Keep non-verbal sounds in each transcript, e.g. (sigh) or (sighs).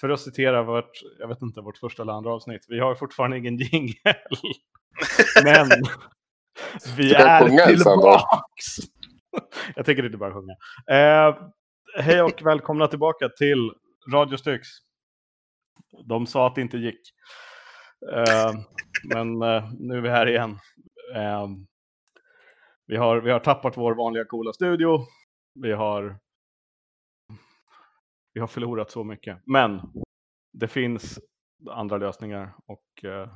för att citera vårt, jag vet inte, vårt första eller andra avsnitt, vi har fortfarande ingen jingel. (laughs) Men vi är tillbaks! jag tänker inte bara sjunga. Eh, hej och välkomna tillbaka till Radio Styx. De sa att det inte gick. Eh, men eh, nu är vi här igen. Eh, vi, har, vi har tappat vår vanliga coola studio. Vi har, vi har förlorat så mycket. Men det finns andra lösningar och eh,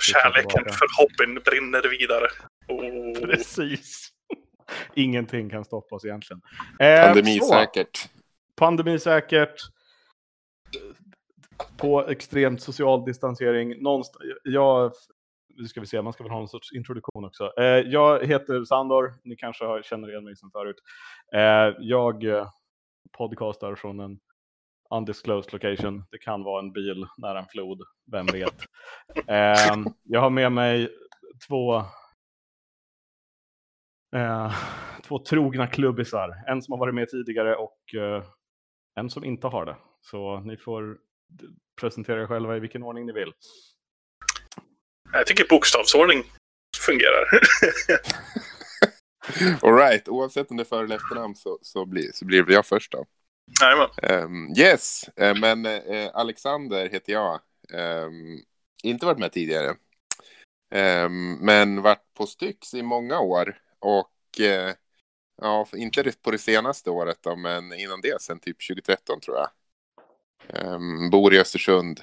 Kärleken för hobbyn brinner vidare. (laughs) Oh. Precis. (laughs) Ingenting kan stoppa oss egentligen. Eh, Pandemisäkert. Pandemisäkert. På extremt social distansering. Någonstans, jag, nu ska vi se, man ska väl ha någon sorts introduktion också. Eh, jag heter Sandor, ni kanske har, känner igen mig som förut. Eh, jag eh, podcastar från en undisclosed location. Det kan vara en bil nära en flod, vem vet. (laughs) Eh, jag har med mig två Eh, två trogna klubbisar. En som har varit med tidigare och eh, en som inte har det. Så ni får presentera er själva i vilken ordning ni vill. Jag tycker bokstavsordning fungerar. (laughs) (laughs) Alright, oavsett om det är för eller efternamn så, så, blir, så blir jag först då. Um, yes, uh, men uh, Alexander heter jag. Um, inte varit med tidigare. Um, men varit på Styx i många år. Och eh, ja, inte på det senaste året då, men innan det, sen typ 2013 tror jag. Um, bor i Östersund.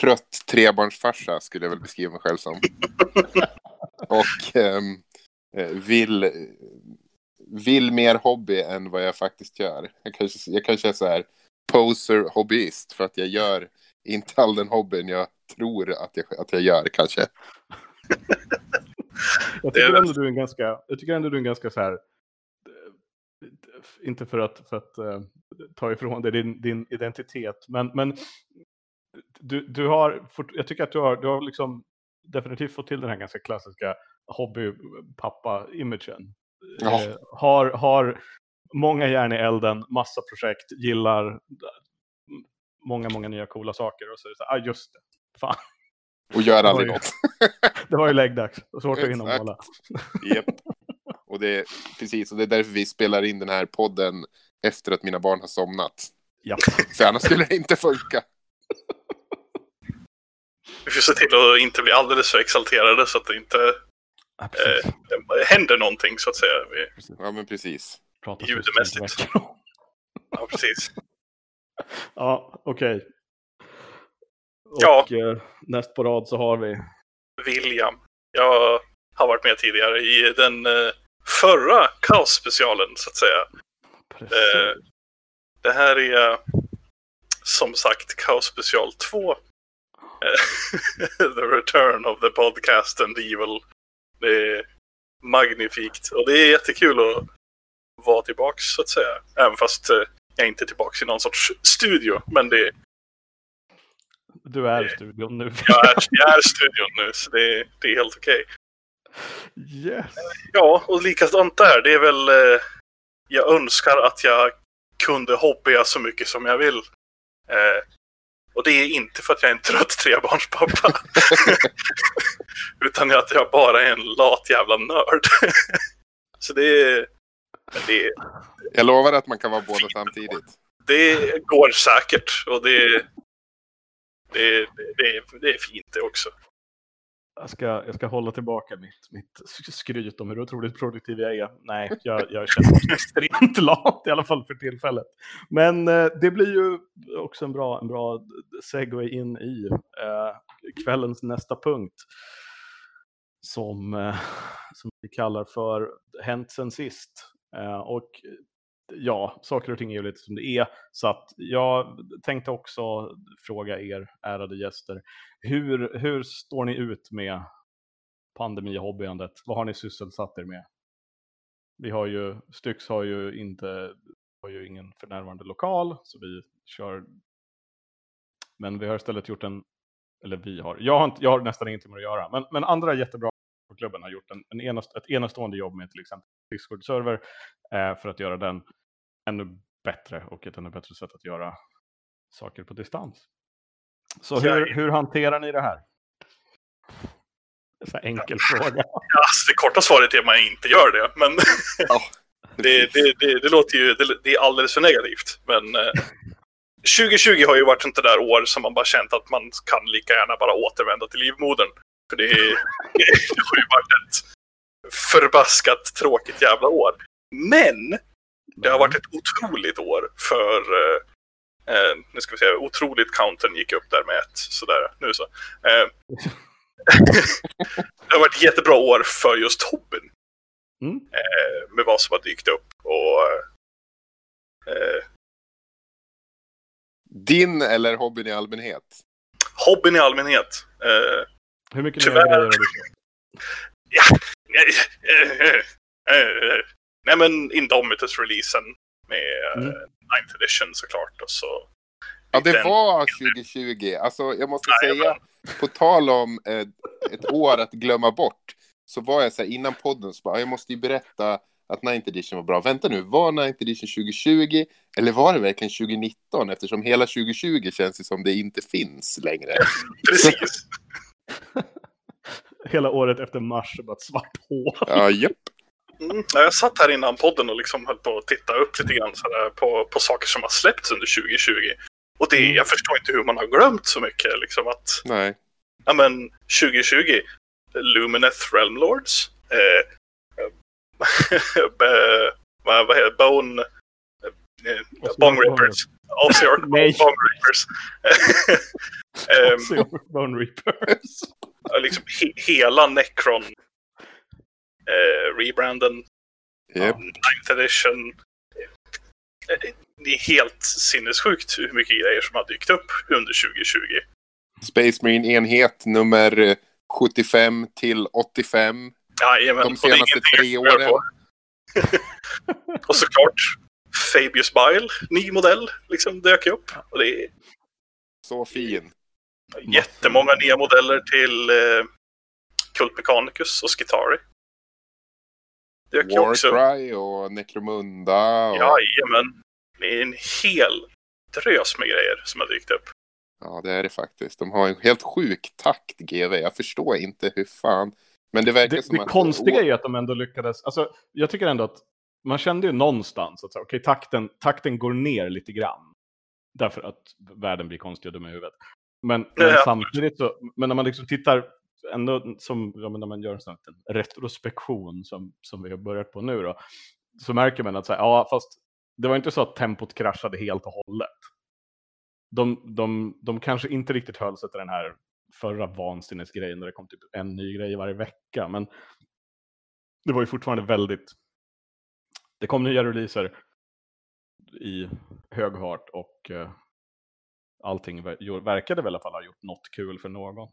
Trött trebarnsfarsa skulle jag väl beskriva mig själv som. (laughs) Och um, vill, vill mer hobby än vad jag faktiskt gör. Jag kanske, jag kanske är så här poser hobbyist för att jag gör inte all den hobbyn jag tror att jag, att jag gör kanske. Jag tycker ändå du är en ganska, jag tycker ändå du är en ganska så här, inte för att, för att uh, ta ifrån dig din, din identitet, men, men du, du har, jag tycker att du har, du har liksom definitivt fått till den här ganska klassiska hobbypappa-imagen. Ja. Uh, har, har många järn i elden, massa projekt, gillar många, många nya coola saker och så är det så ah just det, fan, och gör aldrig något. (laughs) det var ju läggdags. Svårt att hinna måla. Japp. (laughs) Och det är precis, och det är därför vi spelar in den här podden efter att mina barn har somnat. Japp. För annars skulle det inte funka. Vi får se till att inte bli alldeles för exalterade så att det inte ja, eh, händer någonting så att säga. Ja, men precis. Ljudmässigt. (laughs) Ja, precis. ja, okej. Okay. Och ja. eh, näst på rad så har vi... William. Jag har varit med tidigare i den eh, förra kaosspecialen så att säga. Eh, det här är som sagt Kaos special 2. Eh, (laughs) the return of the podcast and evil. Det är magnifikt och det är jättekul att vara tillbaks så att säga. Även fast eh, jag är inte är tillbaks i någon sorts studio. Men det, du är studion nu. (laughs) jag, är, jag är studion nu, så det, det är helt okej. Okay. Yes. Ja, och likadant där. Det är väl... Eh, jag önskar att jag kunde hobbya så mycket som jag vill. Och det är inte för att jag är en trött trebarnspappa. (laughs) Utan att jag bara är en lat jävla nörd. så det är, det är... Jag lovar att man kan vara båda samtidigt. Det går säkert. Och det, det, det, det, är fint det också. Jag ska, jag ska hålla tillbaka mitt, mitt skryt om hur otroligt produktiv jag är. Nej, jag, jag känner mig (laughs) extremt lat i alla fall för tillfället. Men eh, det blir ju också en bra, en bra segway in i eh, kvällens nästa punkt. Som, eh, som vi kallar för Hänt sen sist. Eh, och ja, saker och ting är ju lite som det är. Så att jag tänkte också fråga er, ärade gäster, hur, hur står ni ut med pandemihobbyandet? Vad har ni sysselsatt er med? Vi har ju, Styx har ju inte, har ju ingen för närvarande lokal, så vi kör, men vi har istället gjort en, eller vi har, jag har, inte, jag har nästan ingenting med att göra, men, men andra jättebra på klubben har gjort en, en enast, ett enastående jobb med till exempel Discord-server eh, för att göra den ännu bättre och ett ännu bättre sätt att göra saker på distans. Så hur, hur hanterar ni det här? Så enkel fråga. Ja, alltså, det korta svaret är att man inte gör det. Men (laughs) ja, (laughs) det, det, det, det, låter ju det, är alldeles för negativt. Men eh, 2020 har ju varit sånt där år som man bara känt att man kan lika gärna bara återvända till livmodern. För det, (laughs) det har ju varit ett förbaskat tråkigt jävla år. Men det har varit ett otroligt år för eh, eh, nu ska vi se, otroligt countern gick upp där med ett. Sådär, nu så. Eh, (laughs) det har varit ett jättebra år för just hobbyn. Mm. Eh, med vad som har dykt upp. Och, eh, Din eller hobbyn i allmänhet? Hobbyn i allmänhet. Eh, Hur mycket tyvärr... nya grejer har du köpt? Ja, nej men Indomitus-releasen med mm. 9th edition såklart. Och så Ja, det var 2020. Alltså, jag måste Nej, säga, på tal om eh, ett år att glömma bort, så var jag så här innan podden, så bara, jag måste ju berätta att 9th edition var bra. Vänta nu, var 9th edition 2020 eller var det verkligen 2019? Eftersom hela 2020 känns det som det inte finns längre. (laughs) Precis. (laughs) hela året efter mars, bara ett svart hål. Ja, japp. Mm, jag satt här innan podden och liksom höll på att titta upp lite grann sådär på, på saker som har släppts under 2020. Och det, mm. jag förstår inte hur man har glömt så mycket. Liksom att, Nej. Ja men 2020, Lumineth Realmlords. Eh, (laughs) vad, vad heter Bone... Eh, Bone Rippers. Osiork Bone Rippers. um, Bone Rippers. liksom he hela Necron eh, rebranden. Yep. 9th edition. Eh, det är helt sinnessjukt hur mycket grejer som har dykt upp under 2020. Space Marine-enhet nummer 75 till 85. Jajamän, De senaste tre åren. (laughs) och såklart Fabius Bile, ny modell, liksom dök upp. Och det är... Så fin. Jättemånga nya modeller till eh, Kult Mechanicus och Skitari. Warcry och Necromunda. Och... Jajamän. Det är en hel drös med grejer som har dykt upp. Ja, det är det faktiskt. De har en helt sjuk takt, GV. Jag förstår inte hur fan. Men det verkar det, som det att... Det konstiga är ju att de ändå lyckades. Alltså, jag tycker ändå att man kände ju någonstans att okay, takten, takten går ner lite grann. Därför att världen blir konstig och dum i huvudet. Men, men ja. samtidigt så, men när man liksom tittar, ändå som ja, när man gör en sån retrospektion som, som vi har börjat på nu då, så märker man att så här, ja, fast det var inte så att tempot kraschade helt och hållet. De, de, de kanske inte riktigt höll sig till den här förra vansinnesgrejen där det kom typ en ny grej varje vecka. Men det var ju fortfarande väldigt... Det kom nya releaser i hög fart och uh, allting verkade väl i alla fall ha gjort något kul för någon.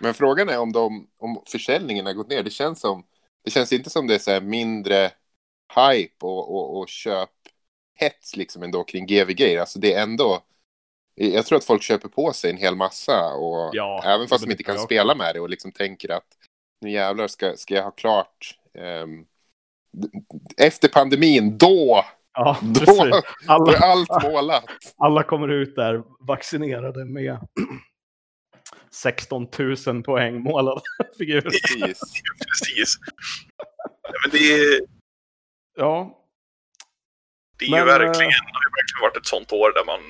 Men frågan är om, de, om försäljningen har gått ner. Det känns, som, det känns inte som det är så mindre hype och, och, och köp hets liksom ändå kring GVG. Alltså det är ändå, jag tror att folk köper på sig en hel massa och ja, även fast de inte kan spela med det och liksom tänker att nu jävlar ska, ska jag ha klart um, efter pandemin, då Ja, då, alla, är (laughs) allt målat. Alla kommer ut där vaccinerade med (clears throat) 16 000 poäng målade (laughs) figurer. Precis. (laughs) Precis. Men det är... Ja, det är Men, ju verkligen, eh, det har verkligen varit ett sånt år där man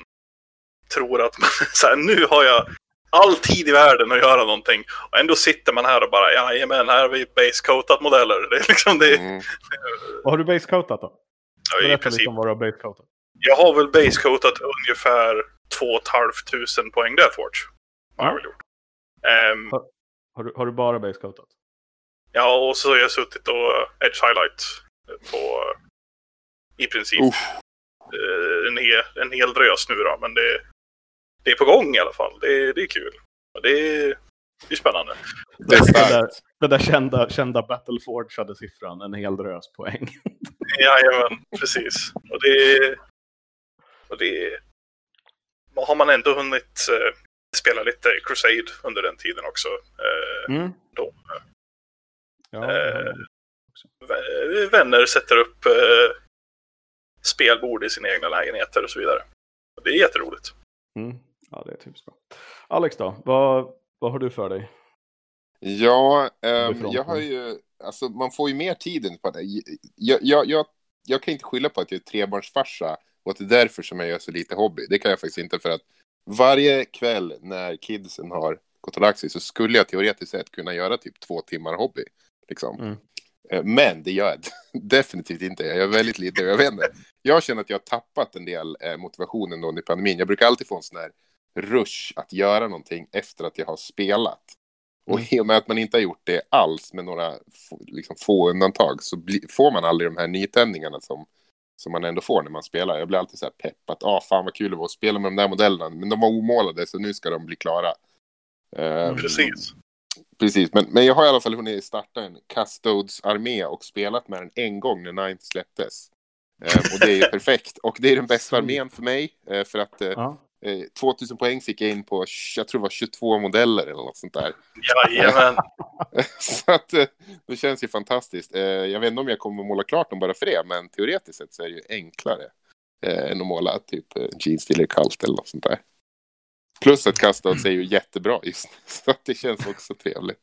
tror att man, så här, nu har jag all tid i världen att göra någonting. Och ändå sitter man här och bara, jajamän, här har vi basecoatat modeller. (laughs) Det är liksom det. Mm. vad har du basecoatat då? Ja, Berätta i princip. lite om vad du har basecoatat. Jag har väl basecoatat ungefär 2 500 poäng Deathwatch. Har jag gjort. Um, har, har, du, har du bara basecoatat? Ja, och så har jag suttit och Edge Highlight på i princip. Uh. En, hel, en hel drös nu då, men det, det är på gång i alla fall. Det, det är kul. Det är, det är spännande. Det, det där, det där kända, kända Battleforge hade siffran, en hel drös poäng. (laughs) Jajamän, precis. Och det, och det har man ändå hunnit uh, spela lite Crusade under den tiden också. Uh, mm. då, ja, uh, vänner sätter upp spelbord i sina egna lägenheter och så vidare. Det är jätteroligt. Mm. Ja, det är typiskt bra. Alex då, vad, vad har du för dig? Ja, um, jag har ju, alltså man får ju mer tid på det. Jag, jag, jag, jag kan inte skylla på att jag är trebarnsfarsa och att det är därför som jag gör så lite hobby. Det kan jag faktiskt inte för att varje kväll när kidsen har gått och lagt sig så skulle jag teoretiskt sett kunna göra typ två timmar hobby. Liksom. Mm. Eh, men det gör jag (laughs) definitivt inte. Jag är väldigt lite, jag vet inte. Jag känner att jag har tappat en del eh, motivationen under pandemin. Jag brukar alltid få en sån här rush att göra någonting efter att jag har spelat. Och mm. i och med att man inte har gjort det alls med några liksom, få undantag så får man aldrig de här nytändningarna som, som man ändå får när man spelar. Jag blir alltid så här pepp att ah, fan vad kul det var att spela med de där modellerna. Men de var omålade så nu ska de bli klara. Mm, precis. Precis, men, men jag har i alla fall hunnit starta en Custodes-armé och spelat med den en gång när Ninth släpptes. Eh, och det är ju (laughs) perfekt. Och det är den bästa armén för mig. Eh, för att eh, ja. 2000 poäng fick jag in på, jag tror det var 22 modeller eller något sånt där. Jajamän. (laughs) så att det känns ju fantastiskt. Jag vet inte om jag kommer att måla klart dem bara för det, men teoretiskt sett så är det ju enklare än att måla typ Gene Stealer Cult eller något sånt där. Plus att Custodes är ju jättebra just nu, (laughs) så att det känns också trevligt.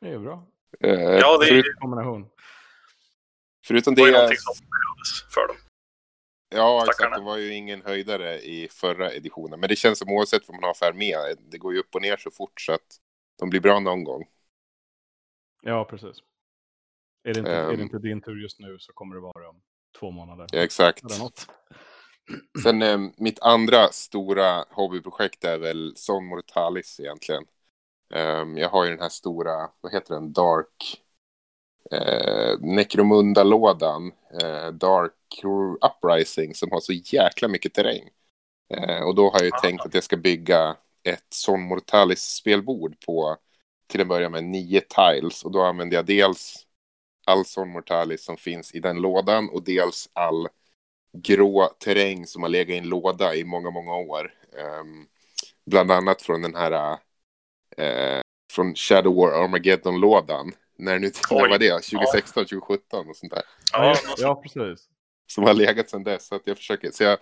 Det är bra. Eh, ja, det är förut... kombination. Förutom det... Det var ju som för dem. Ja, exakt. Det var ju ingen höjdare i förra editionen. Men det känns som oavsett vad man har för armé, det går ju upp och ner så fort så att de blir bra någon gång. Ja, precis. Är det inte, um, är det ehm. inte din tur just nu så kommer det vara om två månader. Ja, exakt. Sen eh, mitt andra stora hobbyprojekt är väl Son Mortalis egentligen. Um, jag har ju den här stora, vad heter den, Dark eh, Necromunda-lådan, eh, Dark Uprising, som har så jäkla mycket terräng. Eh, och då har jag ju tänkt att jag ska bygga ett Son Mortalis-spelbord på till en början med nio tiles. Och då använder jag dels all Son Mortalis som finns i den lådan och dels all grå terräng som har legat i en låda i många, många år. Um, bland annat från den här uh, från Shadow War Armageddon-lådan. När, nu, när var det? 2016, 2017 och sånt där. Ja, ja precis. Som har legat sedan dess. Så att jag försöker. Så jag,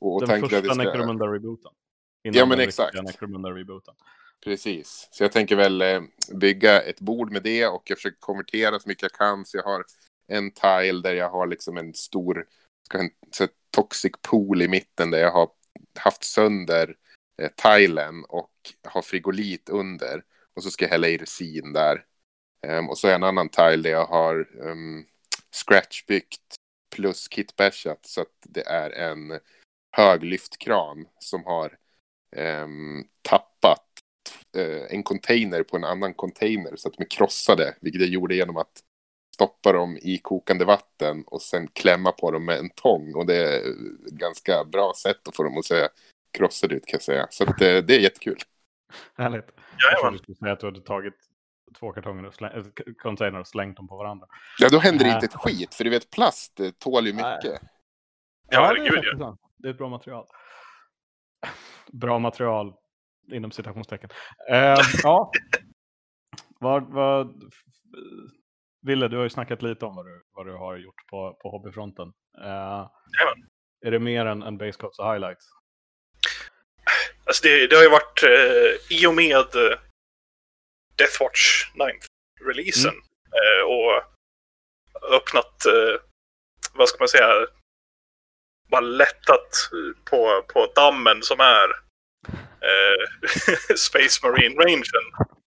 och, och den första ska... Necromunda-rebooten. Ja, men exakt. Necromunda-rebooten. Precis. Så jag tänker väl eh, bygga ett bord med det och jag försöker konvertera så mycket jag kan. Så jag har en tile där jag har liksom en stor ska en så toxic pool i mitten där jag har haft sönder eh, tilen och har frigolit under. Och så ska jag hälla i resin där. Um, och så är en annan tile där jag har um, scratchbyggt plus kitbashat så att det är en hög lyftkran som har um, tappat uh, en container på en annan container så att de är krossade, vilket jag gjorde genom att stoppa dem i kokande vatten och sen klämma på dem med en tång. Och det är ett ganska bra sätt att få dem att se krossade ut kan jag säga. Så det, det är jättekul. Härligt. Jag trodde du skulle säga att du hade tagit två kartonger och släng, container och slängt dem på varandra. Ja, då händer det inte ett skit. För du vet, plast tål ju mycket. Ja, herregud ja. Det är ett bra material. Bra material inom citationstecken. Uh, (laughs) ja. Vad, vad, Ville, du har ju snackat lite om vad du, vad du har gjort på, på hobbyfronten. Uh, är det mer än, än Basecoats och highlights? Alltså det, det har ju varit eh, i och med eh, Deathwatch 9-releasen mm. eh, och öppnat, eh, vad ska man säga, bara lättat på, på dammen som är eh, (laughs) Space Marine Rangen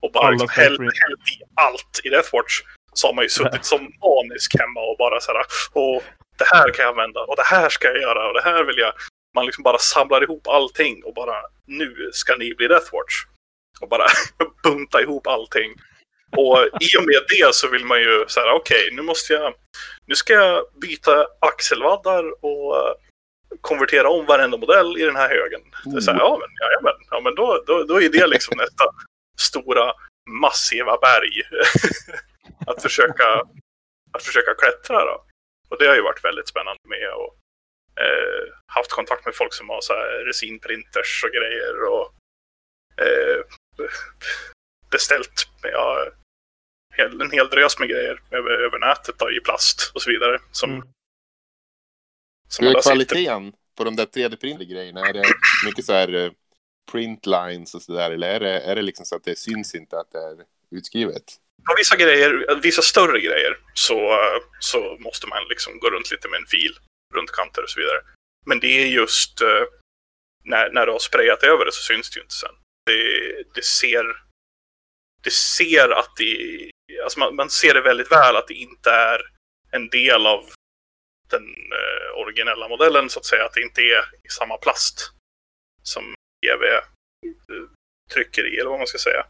och bara liksom hällt i allt i Deathwatch så har man ju suttit som manisk hemma och bara så här, och det här kan jag använda och det här ska jag göra och det här vill jag. Man liksom bara samlar ihop allting och bara nu ska ni bli Deathwatch. Och bara (laughs) bunta ihop allting. Och i och med det så vill man ju säga okej, okay, nu måste jag, nu ska jag byta axelvaddar och eh, konvertera om varenda modell i den här högen. Det är så här, ja men, jajamän, ja, men då, då, då är det liksom nästa stora massiva berg (laughs) att, försöka, att försöka klättra. Då. Och det har ju varit väldigt spännande med. Och, eh, haft kontakt med folk som har så här resinprinters och grejer. Och eh, beställt ja, en hel drös med grejer över, över nätet då, i plast och så vidare. Som, mm. Hur är kvaliteten på de där 3D-printer-grejerna? Är det mycket så här uh, print lines och sådär? Eller är det, är det liksom så att det syns inte att det är utskrivet? På vissa grejer, vissa större grejer, så, så måste man liksom gå runt lite med en fil runt kanter och så vidare. Men det är just uh, när, när du har sprayat över det så syns det ju inte sen. Det, det ser det ser att det alltså man, man, ser det väldigt väl att det inte är en del av den eh, originella modellen så att säga. Att det inte är i samma plast som GV eh, trycker i eller vad man ska säga.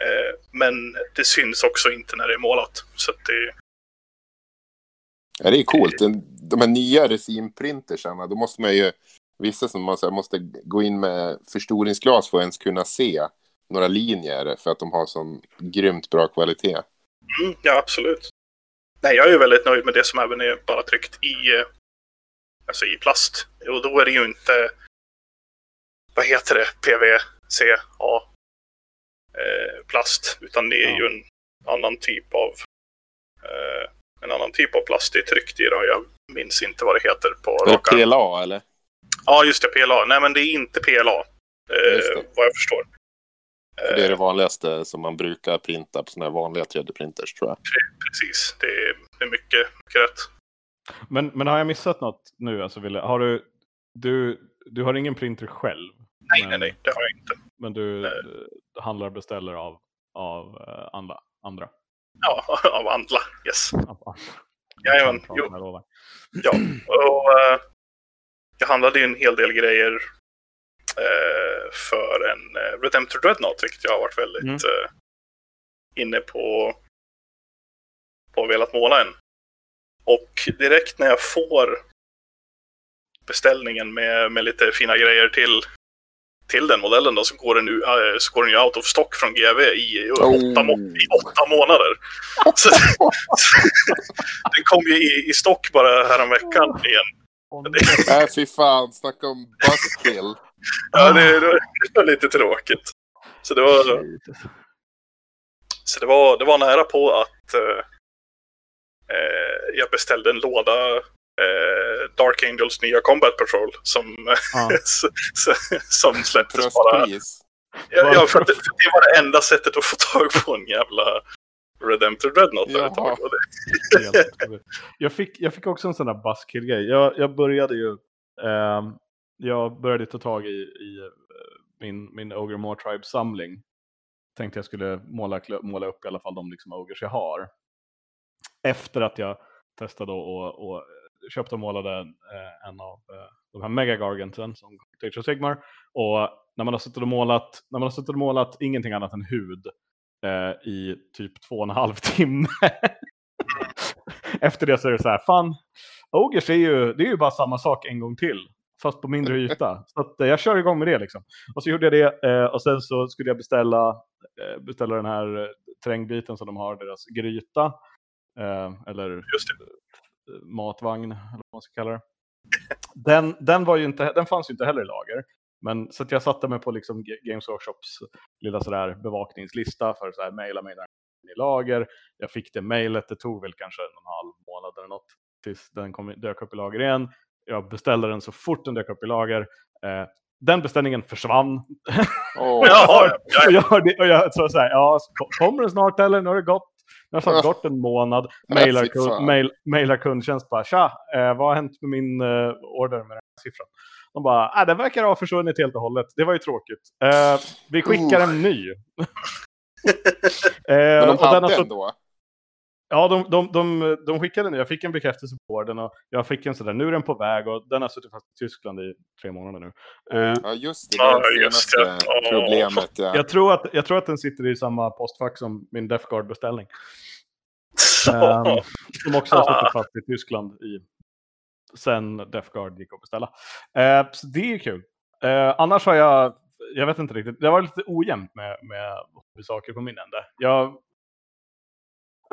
Eh, men det syns också inte när det är målat. Så att det, Ja, det är coolt. De här nya resinprintersarna, då måste man ju, vissa som man måste gå in med förstoringsglas för att ens kunna se några linjer för att de har sån grymt bra kvalitet. Mm, ja, absolut. Nej, jag är ju väldigt nöjd med det som även är bara tryckt i, eh, alltså i plast. Och då är det ju inte, vad heter det, PVCA eh, plast, utan det är ja. ju en annan typ av eh, en annan typ av plast det är tryckt i. Då. Jag minns inte vad det heter på raka. PLA eller? Ja, just det, PLA. Nej, men det är inte PLA. Eh, vad jag förstår. För det är det vanligaste som man brukar printa på sådana här vanliga 3D-printers tror jag. Precis, det är, det är mycket, mycket rätt. Men, men har jag missat något nu? Alltså, Wille? Har du, du, du har ingen printer själv? Nej, men, nej, nej, det har jag inte. Men du nej. handlar och beställer av, av uh, andra, andra? Ja, (laughs) av andra, yes. Av Jajamän, jo. Ja, och uh, jag handlade ju en hel del grejer eh, för en eh, Redemptor Dreadnought, vilket jag har varit väldigt mm. eh, inne på och velat måla en. Och direkt när jag får beställningen med, med lite fina grejer till, till den modellen då, så går den, uh, så går den ju out of stock från GV i, oh. åtta, må i åtta månader. (laughs) så, (laughs) den kom ju i, i stock bara häromveckan igen. Nej, äh, fy fan. Snacka om buzzkill. ja, det, det, var lite tråkigt. Så det var, så det var, det var nära på att uh, jag beställde en låda uh, Dark Angels nya Combat Patrol som, ah. (laughs) som släpptes bara. Ja, ja, för det, det var det enda sättet att få tag på en jävla Redemptor Dreadnought jag, fick, jag fick också en sån där buskill-grej. Jag, jag började ju eh, jag började ta tag i, i eh, min, min Ogre More Tribe-samling. Tänkte jag skulle måla, måla upp i alla fall de liksom ogers jag har. Efter att jag testade och, och köpte och målade eh, en av eh, de här Megagarganten som Age of Sigmar. Och när man har suttit och målat, när man har suttit och målat ingenting annat än hud eh, i typ två och en halv timme. (laughs) Efter det så är det så här, fan, Ogers är ju, det är ju bara samma sak en gång till. Fast på mindre (laughs) yta. Så att, eh, jag kör igång med det liksom. Och så gjorde jag det eh, och sen så skulle jag beställa, eh, beställa den här eh, terrängbiten som de har, deras gryta. Eh, eller matvagn, eller vad man ska kalla det. Den, den, var ju inte, den fanns ju inte heller i lager. Men så att jag satte mig på liksom Games Workshops lilla sådär bevakningslista för så här mejla mig i lager. Jag fick det mejlet, det tog väl kanske en halv månad eller något tills den kom, dök upp i lager igen. Jag beställde den så fort den dök upp i lager. Eh, den beställningen försvann. Oh. (laughs) och jag, och jag så, så här, ja, kommer den snart eller? Nu har det gått, nu har det gått en månad. Mailar, kund, mail, mailar kundtjänst bara, tja, eh, vad har hänt med min eh, order med den här siffran? De bara, äh, den verkar ha försvunnit helt och hållet. Det var ju tråkigt. Eh, vi skickar en ny. (laughs) eh, Men de hade alltså, ändå? Ja, de, de, de, de skickade nu. Jag fick en bekräftelse på den och jag fick en sådär, nu är den på väg och den har suttit fast i Tyskland i tre månader nu. Eh, ja, just det. Det var det problemet. Ja. Jag, tror att, jag tror att den sitter i samma postfack som min Defgard-beställning. um, (laughs) som också har suttit fast i Tyskland i sen Death Guard gick att beställa. Eh, så det är kul. Eh, annars har jag, jag vet inte riktigt, det var lite ojämnt med, med saker på min ände. Jag,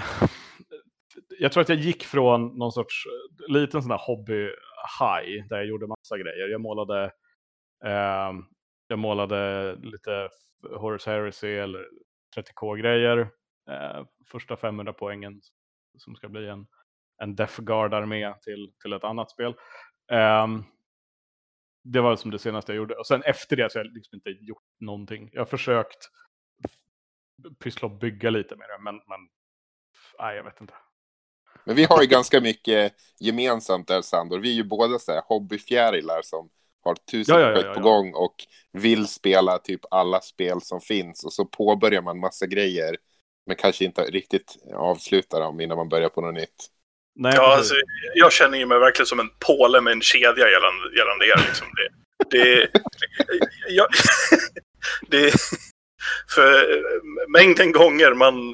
(sighs) jag tror att jag gick från någon sorts eh, liten sån där hobby-high där jag gjorde massa grejer. Jag målade, eh, jag målade lite Horace Heresy eller 30K-grejer. Eh, första 500 poängen som ska bli en en Death Guard-armé till, till ett annat spel. Um, det var som det senaste jag gjorde. Och sen efter det så har jag liksom inte gjort någonting. Jag har försökt pyssla och bygga lite med det, men, men nej, jag vet inte. Men vi har ju ganska mycket gemensamt där, Sandor. Vi är ju båda så här hobbyfjärilar som har tusen ja, ja, projekt ja, på gång och vill spela typ alla spel som finns. Och så påbörjar man massa grejer, men kanske inte riktigt avslutar dem innan man börjar på något nytt. Nej, ja, alltså, jag känner ju mig verkligen som en påle med en kedja gällande, gällande er. Liksom. Det, det, jag, (laughs) det, för mängden gånger man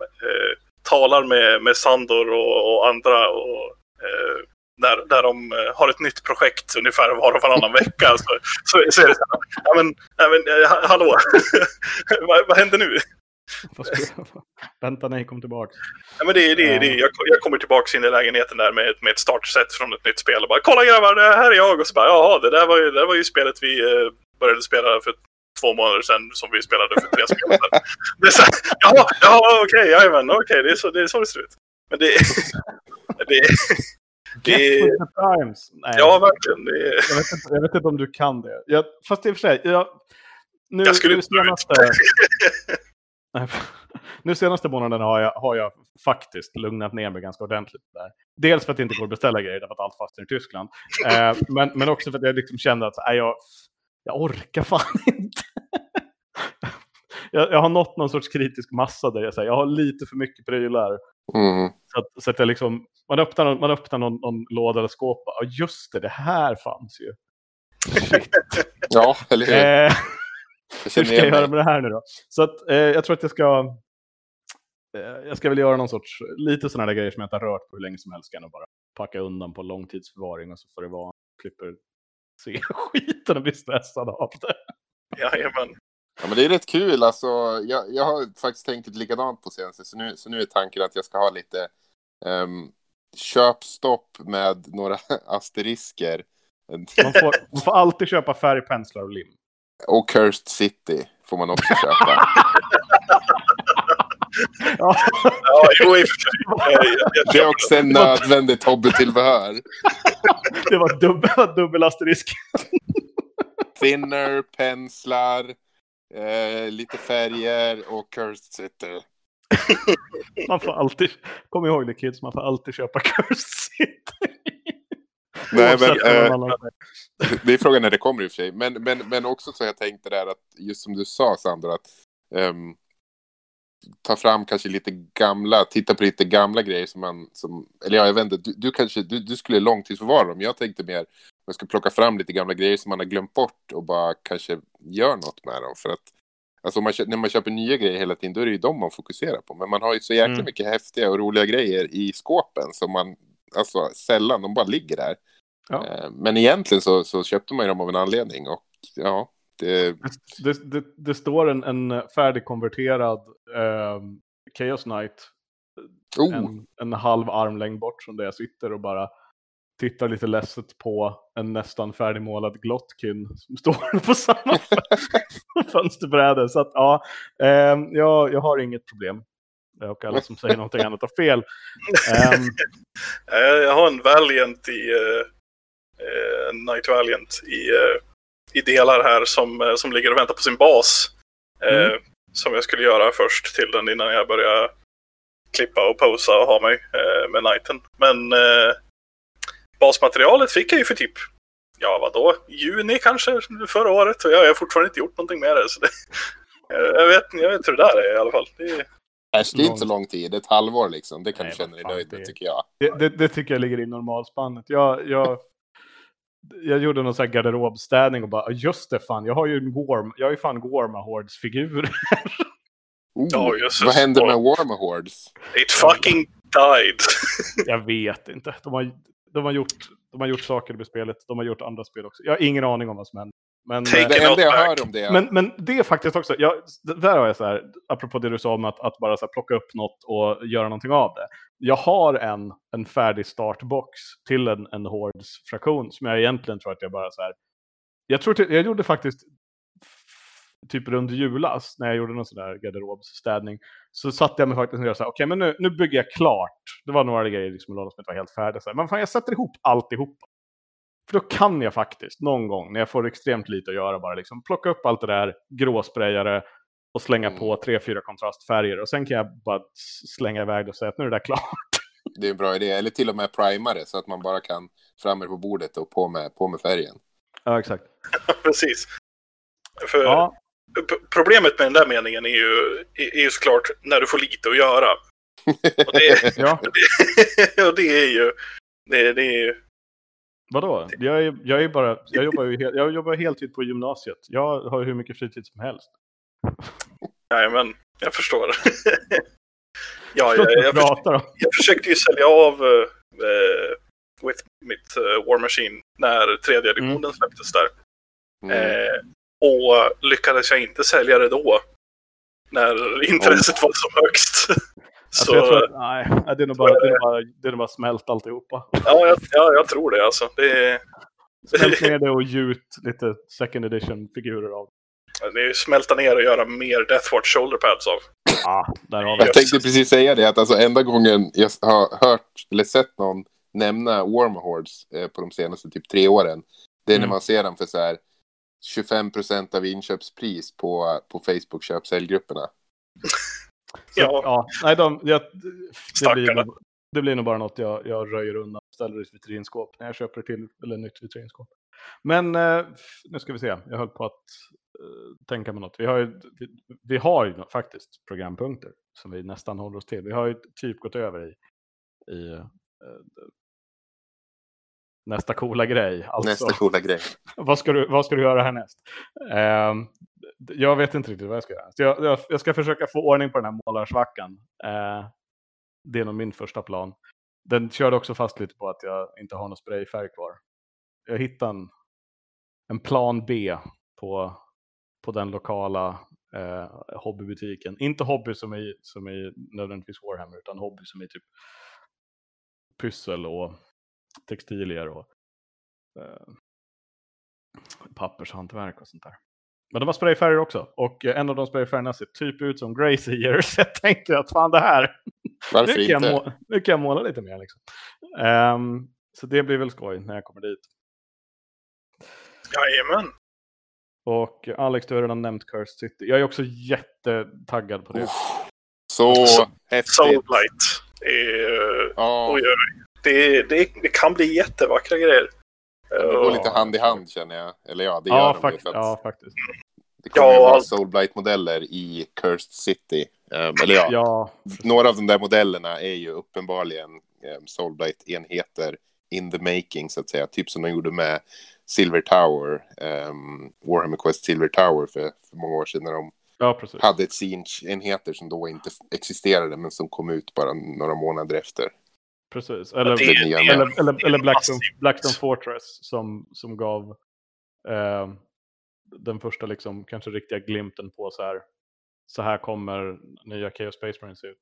eh, talar med, med Sandor och, och andra och, eh, där, där de eh, har ett nytt projekt ungefär var och varannan vecka så, så, så är det så här, ja men, ja, men eh, hallå, (laughs) vad, vad händer nu? (laughs) Vänta, nej, kom tillbaka. Ja, men det, det, det, jag, jag kommer tillbaka in i lägenheten där med, med ett startset från ett nytt spel och bara kolla grabbar, det här är jag. Och så bara, jaha, det där var ju, det där var ju spelet vi eh, började spela för två månader sedan som vi spelade för tre spel sedan. Det är så här, jaha, jaha okej, okay, jajamän, okej, okay, det, är så, det är så det ser ut. Men det, (laughs) det, det with the times. Nej. Ja, verkligen. Det jag, vet inte, jag vet inte om du kan det. Jag, fast i och för sig, jag, nu, jag skulle nu senaste, (laughs) (laughs) nu senaste månaden har jag, har jag faktiskt lugnat ner mig ganska ordentligt. där. Dels för att det inte går att beställa grejer därför att allt fastnar i Tyskland. Eh, men, men också för att jag liksom kände att äh, jag, jag orkar fan (laughs) inte. jag, jag, har nått någon sorts kritisk massa där jag säger jag har lite för mycket prylar. Mm. Så, att, så att jag liksom, man öppnar, någon, man öppnar någon, någon låda eller skåp och just det, det här fanns ju. ja, eller hur? Hur ska jag göra med det här nu då? Så att, eh, jag tror att jag ska... Eh, jag ska väl göra någon sorts, lite sådana där grejer som jag inte har rört på hur länge som helst. Kan och bara packa undan på långtidsförvaring och så får det vara. Klipper se (laughs) skiten och bli stressad av det. Jajamän. Ja, men det är rätt kul. Alltså, jag, jag har faktiskt tänkt lite likadant på senaste. Så nu, så nu är tanken att jag ska ha lite um, köpstopp med några (laughs) asterisker. Man får, man får alltid köpa färgpenslar och lim. Och Cursed City får man också köpa. ja, jo, i sig. (laughs) Det är också en nödvändigt hobbytillbehör. det var dubbel, (laughs) dubbel asterisk. (laughs) Thinner, penslar, eh, lite färger och Cursed City. man får alltid, kom ihåg det kids, man får alltid köpa Cursed City. (laughs) Nej, men, äh, (laughs) det är frågan när det kommer i och för sig. Men, men, men också så jag tänkte där att, just som du sa Sandra, att um, ta fram kanske lite gamla, titta på lite gamla grejer som man, som, eller ja, jag vet inte, du, du kanske, du, du skulle långtidsförvara dem. Jag tänkte mer, man ska plocka fram lite gamla grejer som man har glömt bort och bara kanske gör något med dem. För att, alltså man, när man köper nya grejer hela tiden, då är det ju dem man fokuserar på. Men man har ju så jäkla mm. mycket häftiga och roliga grejer i skåpen som man, alltså sällan, de bara ligger där. Ja. Eh, men egentligen så, så köpte man ju dem av en anledning och ja, det... Det, det, det står en, en färdigkonverterad eh, Chaos Knight oh. en, en halv armlängd bort från där jag sitter och bara tittar lite ledset på en nästan färdigmålad Glotkin som (laughs) står på samma (laughs) fönsterbräde. Så att ja, eh, jag, jag har inget problem. Och alla som säger någonting annat har fel. Um... (laughs) jag har en Valiant i uh, eh, Night Valiant i, eh, i delar här som, eh, som ligger och väntar på sin bas. Eh, mm. Som jag skulle göra först till den innan jag börjar klippa och posa och ha mig eh, med Nighten. Men eh, basmaterialet fick jag ju för typ, ja vadå, juni kanske förra året och jag har fortfarande inte gjort någonting med det. Så det (laughs) jag, vet, jag vet hur det där är i alla fall. Det är... Det är inte så lång tid, ett halvår liksom. Det kan Nej, du känna dig nöjd med tycker jag. Det, det, det, tycker jag ligger i normalspannet. Jag, jag jag gjorde någon sån här garderobstädning och bara, just det fan, jag har ju en Gorm, jag har ju fan Gormahords-figur. oh, ja, vad hände med Warmahords? It fucking died. (laughs) jag vet inte. De har, de, har gjort, de har gjort saker i spelet, de har gjort andra spel också. Jag har ingen aning om vad som hände. Men, det enda jag hör om det. Men, men det är faktiskt också, jag, där har jag så här, apropå det du sa om att, att bara så här, plocka upp något och göra någonting av det. Jag har en, en färdig startbox till en, en Hordes-fraktion som jag egentligen tror att jag bara så här, jag tror till, jag gjorde faktiskt typ runt julas, när jag gjorde någon sån där garderobsstädning, så satte jag mig faktiskt ner och sa, okej, okay, men nu, nu bygger jag klart. Det var några grejer liksom, som inte var helt färdiga. Men fan, jag sätter ihop alltihop. För då kan jag faktiskt någon gång, när jag får extremt lite att göra, bara liksom plocka upp allt det där, gråsprayare och slänga mm. på tre, fyra kontrastfärger. Och sen kan jag bara slänga iväg och säga att nu är det där klart. (laughs) Det är en bra idé. Eller till och med primare så att man bara kan framme på bordet och på med, på med färgen. Ja, exakt. (laughs) Precis. För ja. Problemet med den där meningen är ju, är ju såklart när du får lite att göra. (laughs) Och det, ja. det, och det är ju... Det, det är ju Vadå? Jag, är, jag, är bara, jag, jobbar ju hel, jag jobbar heltid på gymnasiet. Jag har hur mycket fritid som helst. Nej, men jag förstår. (laughs) ja, jag, jag, jag, försökte, jag försökte ju sälja av uh, with mitt uh, War Machine när tredje editionen mm. släpptes där. Mm. Uh, och lyckades jag inte sälja det då. När intresset oh. var som högst. (laughs) Alltså, jag tror att, nej, det är nog bara, det är bara, det är bara smält alltihopa. Ja, jag, ja, jag tror det alltså. Det är... Smält ner det och gjut lite second edition-figurer av. Det är ju smälta ner och göra mer Deathwatch shoulderpads av. Ja, där har vi Jag tänkte precis säga det, att alltså enda gången jag har hört eller sett någon nämna Warmahords eh, på de senaste typ tre åren, det är mm. när man ser dem för så här 25 procent av inköpspris på, på Facebook köp-säljgrupperna. Så, ja. ja. Nej, de, jag, det, blir nog, det blir nog bara något jag, jag röjer undan och ställer i ett vitrinskåp när jag köper till eller nytt vitrinskåp. Men eh, nu ska vi se, jag höll på att eh, tänka på något. Vi har ju, vi, vi, har ju faktiskt programpunkter som vi nästan håller oss till. Vi har ju typ gått över i, i eh, nästa coola grej. Alltså, nästa coola grej. (laughs) vad, ska du, vad ska du göra härnäst? Jag vet inte riktigt vad jag ska göra. Jag, jag, jag, ska försöka få ordning på den här målarsvackan. Eh, det är nog min första plan. Den körde också fast lite på att jag inte har någon sprayfärg kvar. Jag hittade en, en plan B på, på den lokala eh, hobbybutiken. Inte hobby som är, som är nödvändigtvis Warhammer, utan hobby som är typ pyssel och textilier och eh, pappershantverk och sånt där. Men de har sprayfärger också. Och en av de sprayfärgerna ser typ ut som Grazier. (laughs) Så jag tänkte att fan det här. Varför nu, kan inte? Jag nu kan jag måla lite mer. Liksom. Um, så det blir väl skoj när jag kommer dit. Jajamän. Och Alex, du har redan nämnt Cursed City. Jag är också jättetaggad på det. Oh, så häftigt. Soulblight. Är, oh. det, det, det kan bli jättevackra grejer. Det går lite hand i hand känner jag. Eller ja, det gör ja, de fakt ja, faktiskt. Det kommer ja, ju vara Soulblight-modeller i Cursed City. Um, eller ja, ja, några av de där modellerna är ju uppenbarligen um, Soulblight-enheter in the making, så att säga. Typ som de gjorde med Silver Tower, um, Warhammer Quest Silver Tower för, för många år sedan när de ja, hade ett enheter som då inte existerade men som kom ut bara några månader efter. Precis, eller, det, eller, det, eller, eller Blackstone, Blackstone, Fortress som, som gav eh, den första liksom, kanske riktiga glimten på så här, så här kommer nya Chaos Space Marines ut.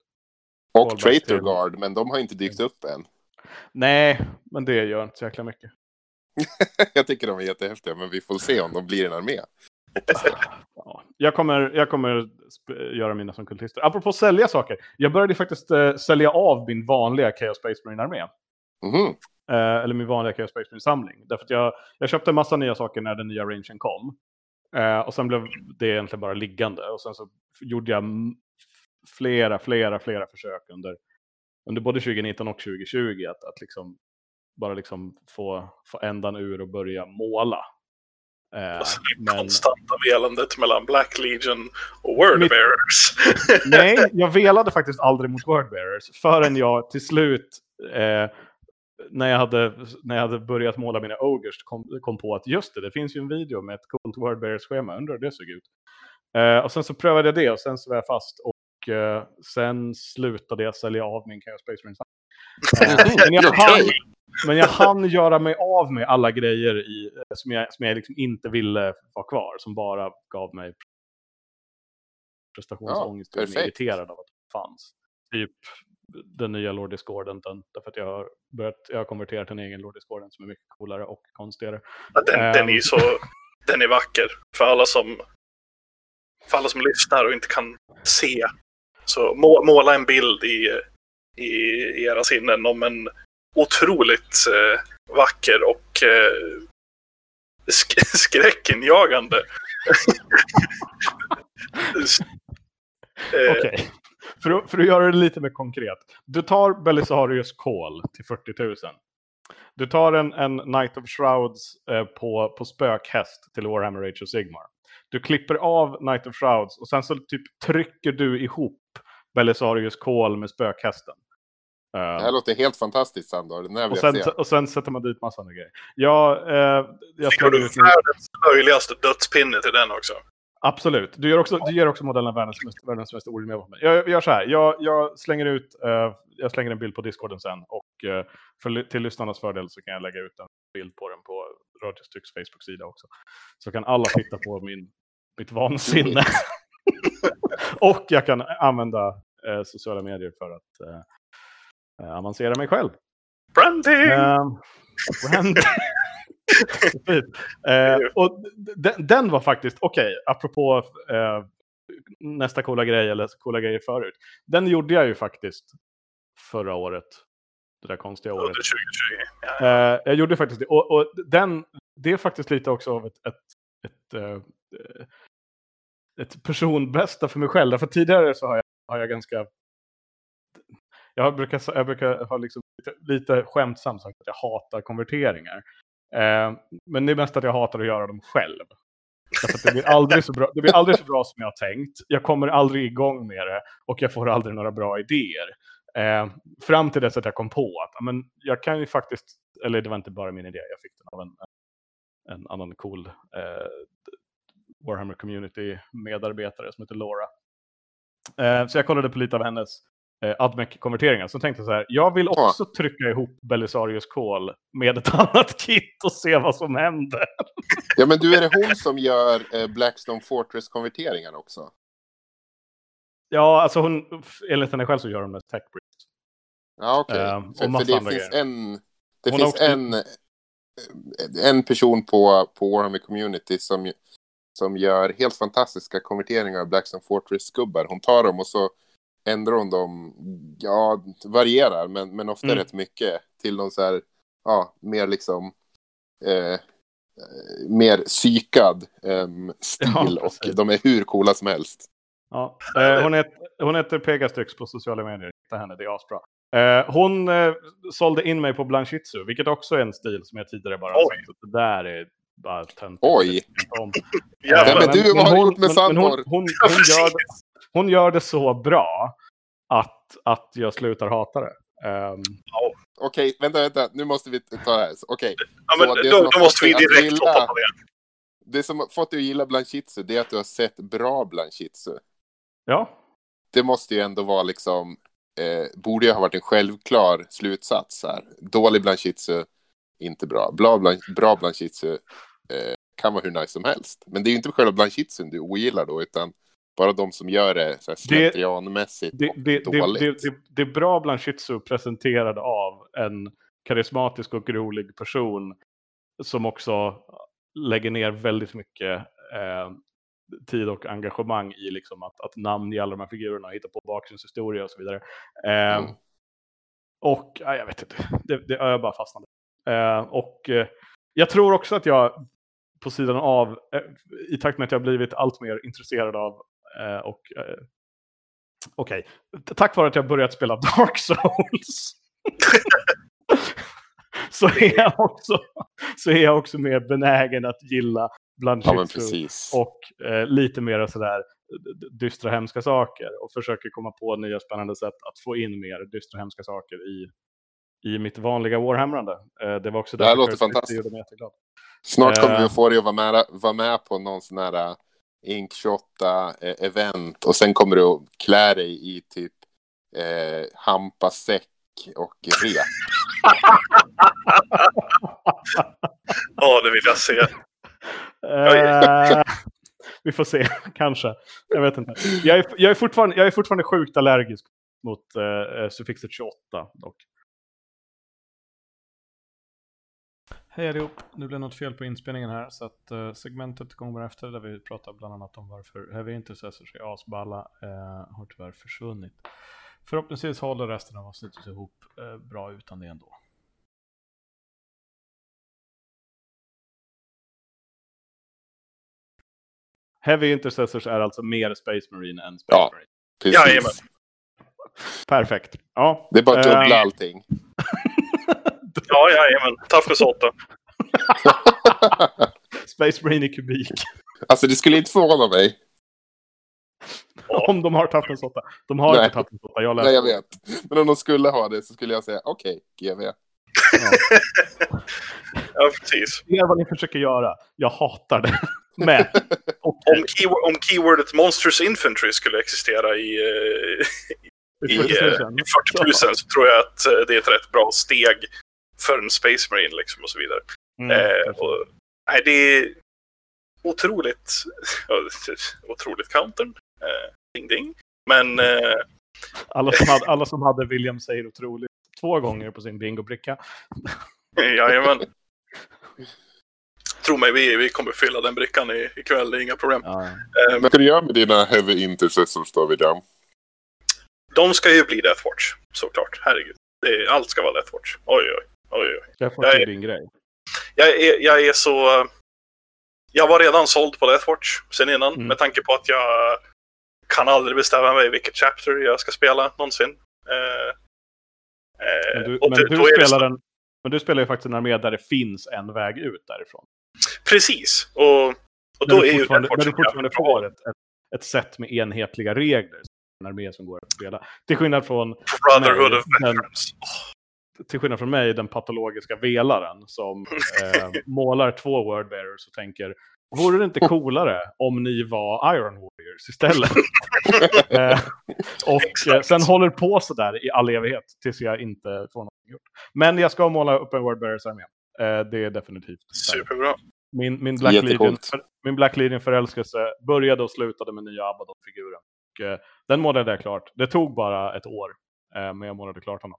Och Traitor Guard, men de har inte dykt upp än. Nej, men det gör inte så jäkla mycket. (laughs) jag tycker de är jättehäftiga, men vi får se om de blir en armé. Ja, jag, kommer, jag kommer göra mina som kultister. Apropå sälja saker. Jag började faktiskt uh, sälja av min vanliga Chaos Space Marine-armé. Mm. Uh, eller min vanliga Chaos Space Marine-samling. Därför att jag, jag köpte en massa nya saker när den nya rangen kom. Uh, och sen blev det egentligen bara liggande. Och sen så gjorde jag flera, flera, flera försök under, under både 2019 och 2020 att, att liksom bara liksom få, få ändan ur och börja måla. Eh, alltså, det men... konstanta velandet mellan Black Legion och Wordbearers. Mitt... (laughs) Nej, jag velade faktiskt aldrig mot Wordbearers förrän jag till slut eh, när, jag hade, när jag hade börjat måla mina Ogers kom, kom på att just det, det finns ju en video med ett coolt Wordbearers-schema. Undrar hur det såg ut. Eh, och sen så prövade jag det och sen så var jag fast. Och eh, sen slutade jag sälja av min Chaos Space Marine. Eh, (laughs) men jag hann, men jag hann göra mig av med alla grejer i, eh, som jag, som jag liksom inte ville ha kvar. Som bara gav mig prestationsångest och ja, irriterad av att det fanns. Typ den nya Lord Discordenten. Därför att jag har, börjat, jag har konverterat en egen Lord Discordant som är mycket coolare och konstigare. Ja, den, um, den, är ehm. så, den är vacker. För alla som för alla som lyssnar och inte kan se. Så må, måla en bild i, i, i era sinnen om en otroligt eh, vacker och eh, sk (laughs) skräckinjagande. Eh, Okej, okay. för, för, att göra det lite mer konkret. Du tar Belisarius Call till 40 000. Du tar en, en Knight of Shrouds eh, på, på spökhäst till Warhammer Age of Sigmar. Du klipper av Knight of Shrouds och sen så typ trycker du ihop Belisarius Call med spökhästen. Det här låter helt fantastiskt Sandor. och, sen, och sen sätter man dit massa andra grejer. Jag, eh, jag Fick du världens löjligaste dödspinne till den också? Absolut. Du, gör också, du ger också modellen världens, världens mest orimliga vapen. Jag gör så här. Jag, jag slänger ut uh, jag slänger en bild på discorden sen. Och uh, för, till lyssnarnas fördel så kan jag lägga ut en bild på den på Rogers Tycks Facebook-sida också. Så kan alla titta på min, mitt vansinne. (laughs) (laughs) och jag kan använda uh, sociala medier för att avancera mig själv. Branding! branding! eh, och den, den, var faktiskt, okej, okay, apropå eh, nästa coola grej eller coola grejer förut. Den gjorde jag ju faktiskt förra året. Det där konstiga året. 2020. Ja. Eh, jag gjorde faktiskt det. Och, och, den, det är faktiskt lite också av ett, ett, ett, ett, eh, ett personbästa för mig själv. Därför tidigare så har jag, har jag ganska jag brukar, jag brukar ha liksom lite, lite skämtsamt sagt att jag hatar konverteringar. Eh, men det är mest att jag hatar att göra dem själv. det, blir aldrig så bra, det blir aldrig så bra som jag har tänkt. Jag kommer aldrig igång med det och jag får aldrig några bra idéer. Eh, fram till dess att jag kom på att men jag kan ju faktiskt, eller det var inte bara min idé, jag fick den av en, en annan cool eh, Warhammer Community-medarbetare som heter Laura. Eh, så jag kollade på lite av hennes eh, Admec-konverteringar. Så tänkte jag så här, jag vill också trycka ihop Belisarius Kol med ett (laughs) annat kit och se vad som händer. ja, men du, är det hon som gör eh, Blackstone Fortress-konverteringarna också? Ja, alltså hon, enligt henne själv så gör hon mest tech bricks. Ja, okej. Okay. Um, för, för, det finns grejer. en, det hon finns också... en, en person på, på Warhammer Community som, som gör helt fantastiska konverteringar av Blackstone Fortress-gubbar. Hon tar dem och så ändrar hon dem, ja, varierar, men, men ofta mm. rätt mycket till någon så här, ja, mer liksom, eh, mer psykad eh, stil ja, och de är hur coola som helst. Ja, eh, hon, heter, hon heter Pegastrix på sociala medier, hitta henne, det är asbra. Eh, hon eh, sålde in mig på Blanchitsu, vilket också är en stil som jag tidigare bara har sagt. Det där är bara töntigt. Oj! ja, men, men, du, vad har du gjort med Sandor? Hon, hon, hon, gör, hon gör det så bra att, att jag slutar hata det. Um... Okej, okay, vänta, vänta, nu måste vi ta det här. Okej. Okay. Ja, då, då måste vi direkt gilla, hoppa på det. Det som har fått dig att gilla Blanchitsu, det är att du har sett bra Blanchitsu. Ja. Det måste ju ändå vara liksom, eh, borde ju ha varit en självklar slutsats här. Dålig Blanchitsu, inte bra. Bra, blanch, bra Blanchitsu eh, kan vara hur nice som helst. Men det är ju inte själva Blanchitsun du ogillar då, utan bara de som gör det så här slentrianmässigt det, det, dåligt. Det, det, det, är bra Blanchitsu presenterad av en karismatisk och rolig person som också lägger ner väldigt mycket eh, tid och engagemang i liksom att, att namnge alla de här figurerna, hitta på bakgrundshistoria och så vidare. Eh, mm. Och ja, jag vet inte, det, det, jag bara fastnade. Eh, och eh, jag tror också att jag på sidan av, eh, i takt med att jag blivit allt mer intresserad av och eh, okej, okay. tack vare att jag börjat spela (laughs) Dark Souls (laughs) så, är jag också, så är jag också mer benägen att gilla Blanchitsu ja, och eh, lite mer sådär dystra hemska saker och försöker komma på nya spännande sätt att få in mer dystra hemska saker i, i mitt vanliga Warhamrande. Eh, det var också det här låter fantastiskt. Snart kommer vi att få dig att vara med, vara med på någon sån här Ink 28 eh, event och sen kommer du att klä dig i typ eh, hampasäck och rep. (laughs) Ja, det vill jag se. Uh, vi får se, (laughs) kanske. Jag vet inte. Jag är, jag är, fortfarande, jag är fortfarande sjukt allergisk mot uh, suffixet 28 dock. Hej allihop, nu blev något fel på inspelningen här så att uh, segmentet kommer efter där vi pratar bland annat om varför Heavy Intercessors är asballa uh, har tyvärr försvunnit. Förhoppningsvis håller resten av avsnittet ihop uh, bra utan det ändå. Heavy Intercessors är alltså mer Space Marine än Space Ja. Marine. Precis. Jajamän. Perfekt. Ja. Det är bara att dubbla allting. Ja, jajamän. Toughness 8. Space Marine i kubik. Alltså det skulle inte förvåna mig. (laughs) Om de har 8. De har Nej. inte 8. Jag Nej, läste jag vet. Men om de skulle ha det så skulle jag säga okej, GV. Ja. (laughs) Ja, precis. Det är vad ni försöker göra. Jag hatar det. Men, (laughs) Om, keyword, om keywordet Monsters Infantry skulle existera i, eh, i, det eh, i 40 000 så tror jag att eh, det är ett rätt bra steg för en Space Marine liksom och så vidare. Mm, Eh, och, nej, det är otroligt, (laughs) otroligt countern. Eh, ding ding. Men eh, alla, som hade, (laughs) alla som hade William säger otroligt två gånger på sin bingobricka. (laughs) jajamän. Tro mig, vi, vi kommer fylla den brickan i, ikväll, det är inga problem. Ja. Eh, Vad ska du göra med dina heavy intercessors då, William? de ska ju bli Deathwatch, såklart. Herregud. Allt ska vara Deathwatch. Oj, oj, oj. oj. Jag får Jag din grej. Jag är, jag är så... Jag var redan såld på Deathwatch sen innan Mm. med tanke på att jag kan aldrig bestämma mig vilket chapter jag ska spela någonsin. Eh, Men du, men spelar men du ju faktiskt en armé där det finns en väg ut därifrån. Precis. Och, och då är ju Deathwatch när du fortfarande får ett, ett, ett sätt med enhetliga regler. En armé som går att spela. Till skillnad från Brotherhood Nej, of Veterans. Till skillnad från mig, den patologiska velaren som (laughs) eh, målar två wordbearers och tänker Vore det inte coolare om ni var Iron Warriors istället? (laughs) eh, och eh, Exakt. sen håller på sådär i all evighet tills jag inte får något gjort. Men jag ska måla upp en wordbearers armé. Eh, det är definitivt. Superbra. Min, min, Black Legion, min Black Legion-förälskelse började och slutade med nya Abaddon-figuren. Eh, den målade jag klart. Det tog bara ett år, eh, men jag målade klart honom.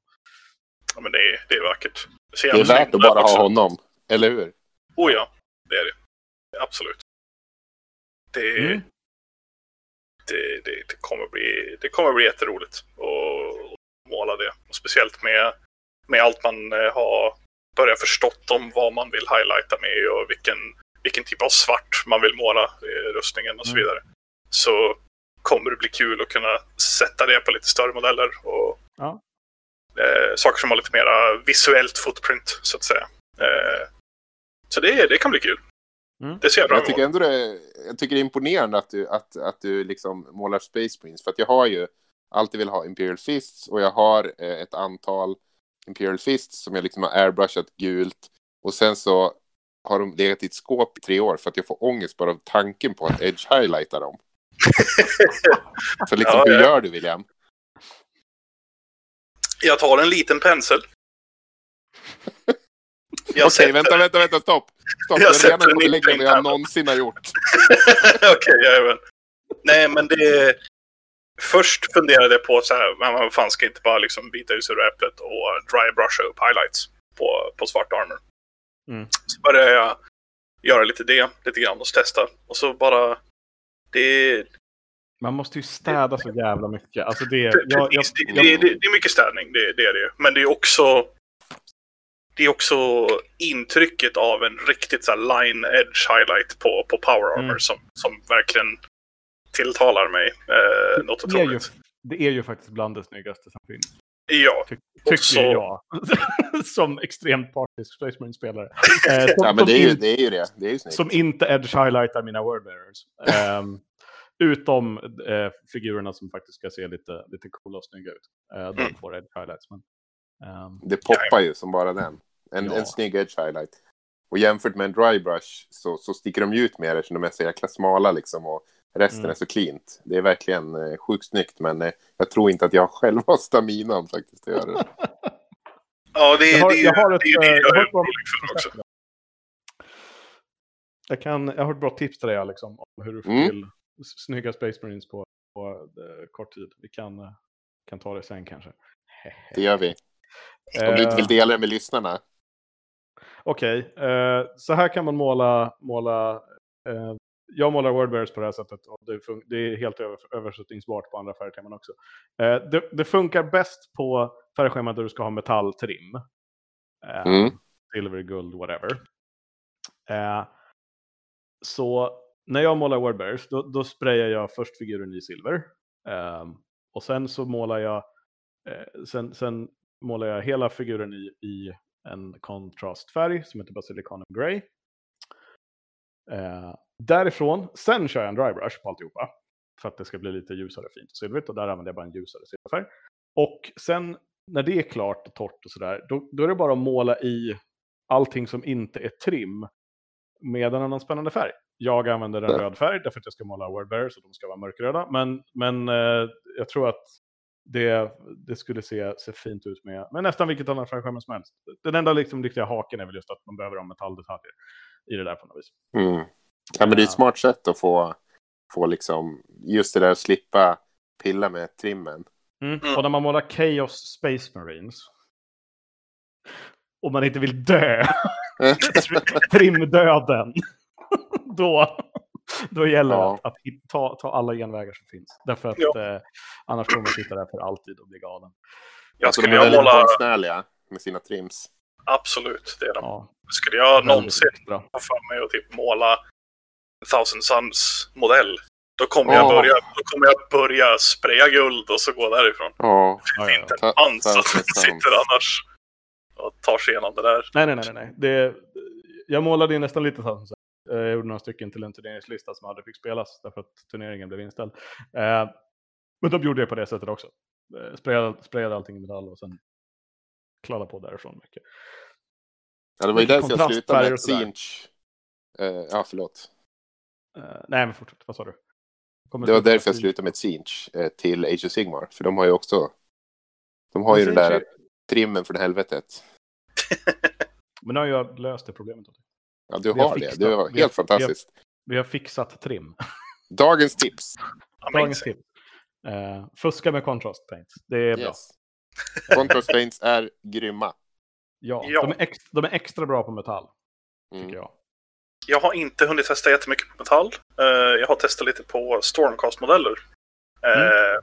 Ja, men det är, det är vackert. Det är jävligt värt snyggt att bara också. ha honom. Eller hur? Oh ja, det är det. Absolut. Det, Mm. det, det, det, kommer bli, det kommer bli jätteroligt att måla det. Och speciellt med, med allt man eh, har börjat förstått om vad man vill highlighta med och vilken, vilken typ av svart man vill måla i rustningen och så Mm. vidare. Så kommer det bli kul att kunna sätta det på lite större modeller och Ja. Eh, saker som har lite mera visuellt footprint så att säga. Eh, så det, det kan bli kul. Mm. Det ser jag fram Jag tycker ändå det är, jag tycker det är imponerande att du, att, att du liksom målar Space Marines. För att jag har ju alltid velat ha Imperial Fists och jag har eh, ett antal Imperial Fists som jag liksom har airbrushat gult. Och sen så har de legat i ett skåp i tre år för att jag får ångest bara av tanken på att edge highlighta dem. (laughs) Så liksom, Ja, hur ja. gör du William? Jag tar en liten pensel. Okej, sätter- vänta, vänta, vänta, stopp. Stopp, Jag jag sätter renar en kommer lägga vad jag någonsin har gjort. (laughs) Okej, jajamän. Nej, men det... Först funderade jag på så här, men vad fan ska inte bara liksom bita ut ur äpplet och dry brusha upp highlights på, på svart armor. Mm. Så började jag göra lite det, lite grann och testa. Och så bara... Det, Man måste ju städa så jävla mycket. Alltså det, jag, jag, precis, det, jag, det, det, det är mycket städning, det, det är det. Men det är också... Det är också intrycket av en riktigt så här line edge highlight på, på power armor Mm. som, som verkligen tilltalar mig. Eh, något det, är ju, otroligt. det är ju faktiskt bland det snyggaste som finns. Ja, Ty, tycker så- jag. (laughs) som extremt partisk Space Marine-spelare. Eh, (laughs) som, Ja, men det är ju det. Är ju, det. Det är ju snyggt. som inte edge highlightar mina wordbearers. Ehm, utom eh, figurerna som faktiskt ska se lite, lite coola och snygga ut. Eh, de Mm. får edge highlights. Men, ehm, Det poppar ju som bara den. En, Ja. en snygg edge highlight. Och jämfört med en dry brush så, så sticker de ju ut mer eftersom de är så jäkla smala liksom. Och resten Mm. är så cleant. Det är verkligen eh, sjukt snyggt. Men eh, jag tror inte att jag själv har staminan faktiskt att göra det. (laughs) ja det, Jag har- det, är ju- jag har ett, det, är det eh, jag jag har är ett bra- också. Jag, kan, jag har ett bra tips till dig Alex om hur du får Mm. till snygga Space Marines på, på eh, kort tid. Vi kan, eh, kan ta det sen kanske. (laughs) Det gör vi. Om du inte vill Eh, dela det med lyssnarna. okej, okay, så här kan man måla, måla jag målar wordbears på det här sättet och det, det är helt över, översättningsbart på andra färgteman också. Eh, det, det, funkar bäst på färgscheman där du ska ha metalltrim. Eh, mm. Silver, guld, whatever. Eh, så när jag målar wordbears då, då sprayar jag först figuren i silver. Um, och sen så målar jag, eh, sen, sen målar jag hela figuren i, i en kontrastfärg som heter Basilicanum Grey. Eh, därifrån, sen kör jag en dry brush på alltihopa. För att det ska bli lite ljusare, fint och silvrigt. Och där använder jag bara en ljusare silverfärg. Och sen när det är klart och torrt och sådär, då, då är det bara att måla i allting som inte är trim med en annan spännande färg. Jag använder en röd färg därför att jag ska måla wordbearers och de ska vara mörkröda. Men, men eh, jag tror att det, det skulle se, se fint ut med, med nästan vilket annat färgskärm som helst. Den enda liksom, riktiga haken är väl just att man behöver ha metalldetaljer i det där på något vis. Mm. Ja, men det är ett smart sätt att få, få liksom, just det där att slippa pilla med trimmen. Mm. Och när man målar Chaos Space Marines. Och man inte vill dö. (laughs) (laughs) Trimdöden. (laughs) då, då gäller det att, att, ta, ta alla genvägar som finns. Därför att ja. eh, annars kommer man sitta där för alltid och bli galen. Jag skulle jag måla... konstnärliga med sina trims. Absolut, det är de. Ja. Skulle jag någonsin ha för mig att typ måla Thousand Suns-modell, då kommer, oh. jag börja, då kommer jag börja spraya guld och så gå därifrån. Oh. Det finns inte en chans att man sitter annars och tar sig igenom det där. Nej, nej, nej. nej. Det, jag målade ju nästan lite Thousand. Jag gjorde några stycken till en turneringslista som aldrig fick spelas därför att turneringen blev inställd. Eh, men de gjorde det på det sättet också. Eh, sprayade, allting i metall och sen kladdade på därifrån mycket. Ja, det var ju därför jag slutade med Sinch. Uh, ja, förlåt. Uh, nej, men fortsätt. Vad sa du? Kommer det var därför jag slutade med Sinch uh, till Age of Sigmar. För de har ju också... De har ju den där är... trimmen från helvetet. (laughs) men nu har jag löst det problemet. Ja, du har, har det. Det var helt vi fantastiskt. Vi har, vi har, fixat trim. (laughs) Dagens tips. Dagens tips. Uh, fuska med contrast paints. Det är yes. bra. Contrast paints är grymma. Ja, ja. De, är extra, de, är extra, bra på metall. Tycker mm. jag. Jag har inte hunnit testa jättemycket på metall. Uh, jag har testat lite på Stormcast-modeller. Uh, mm.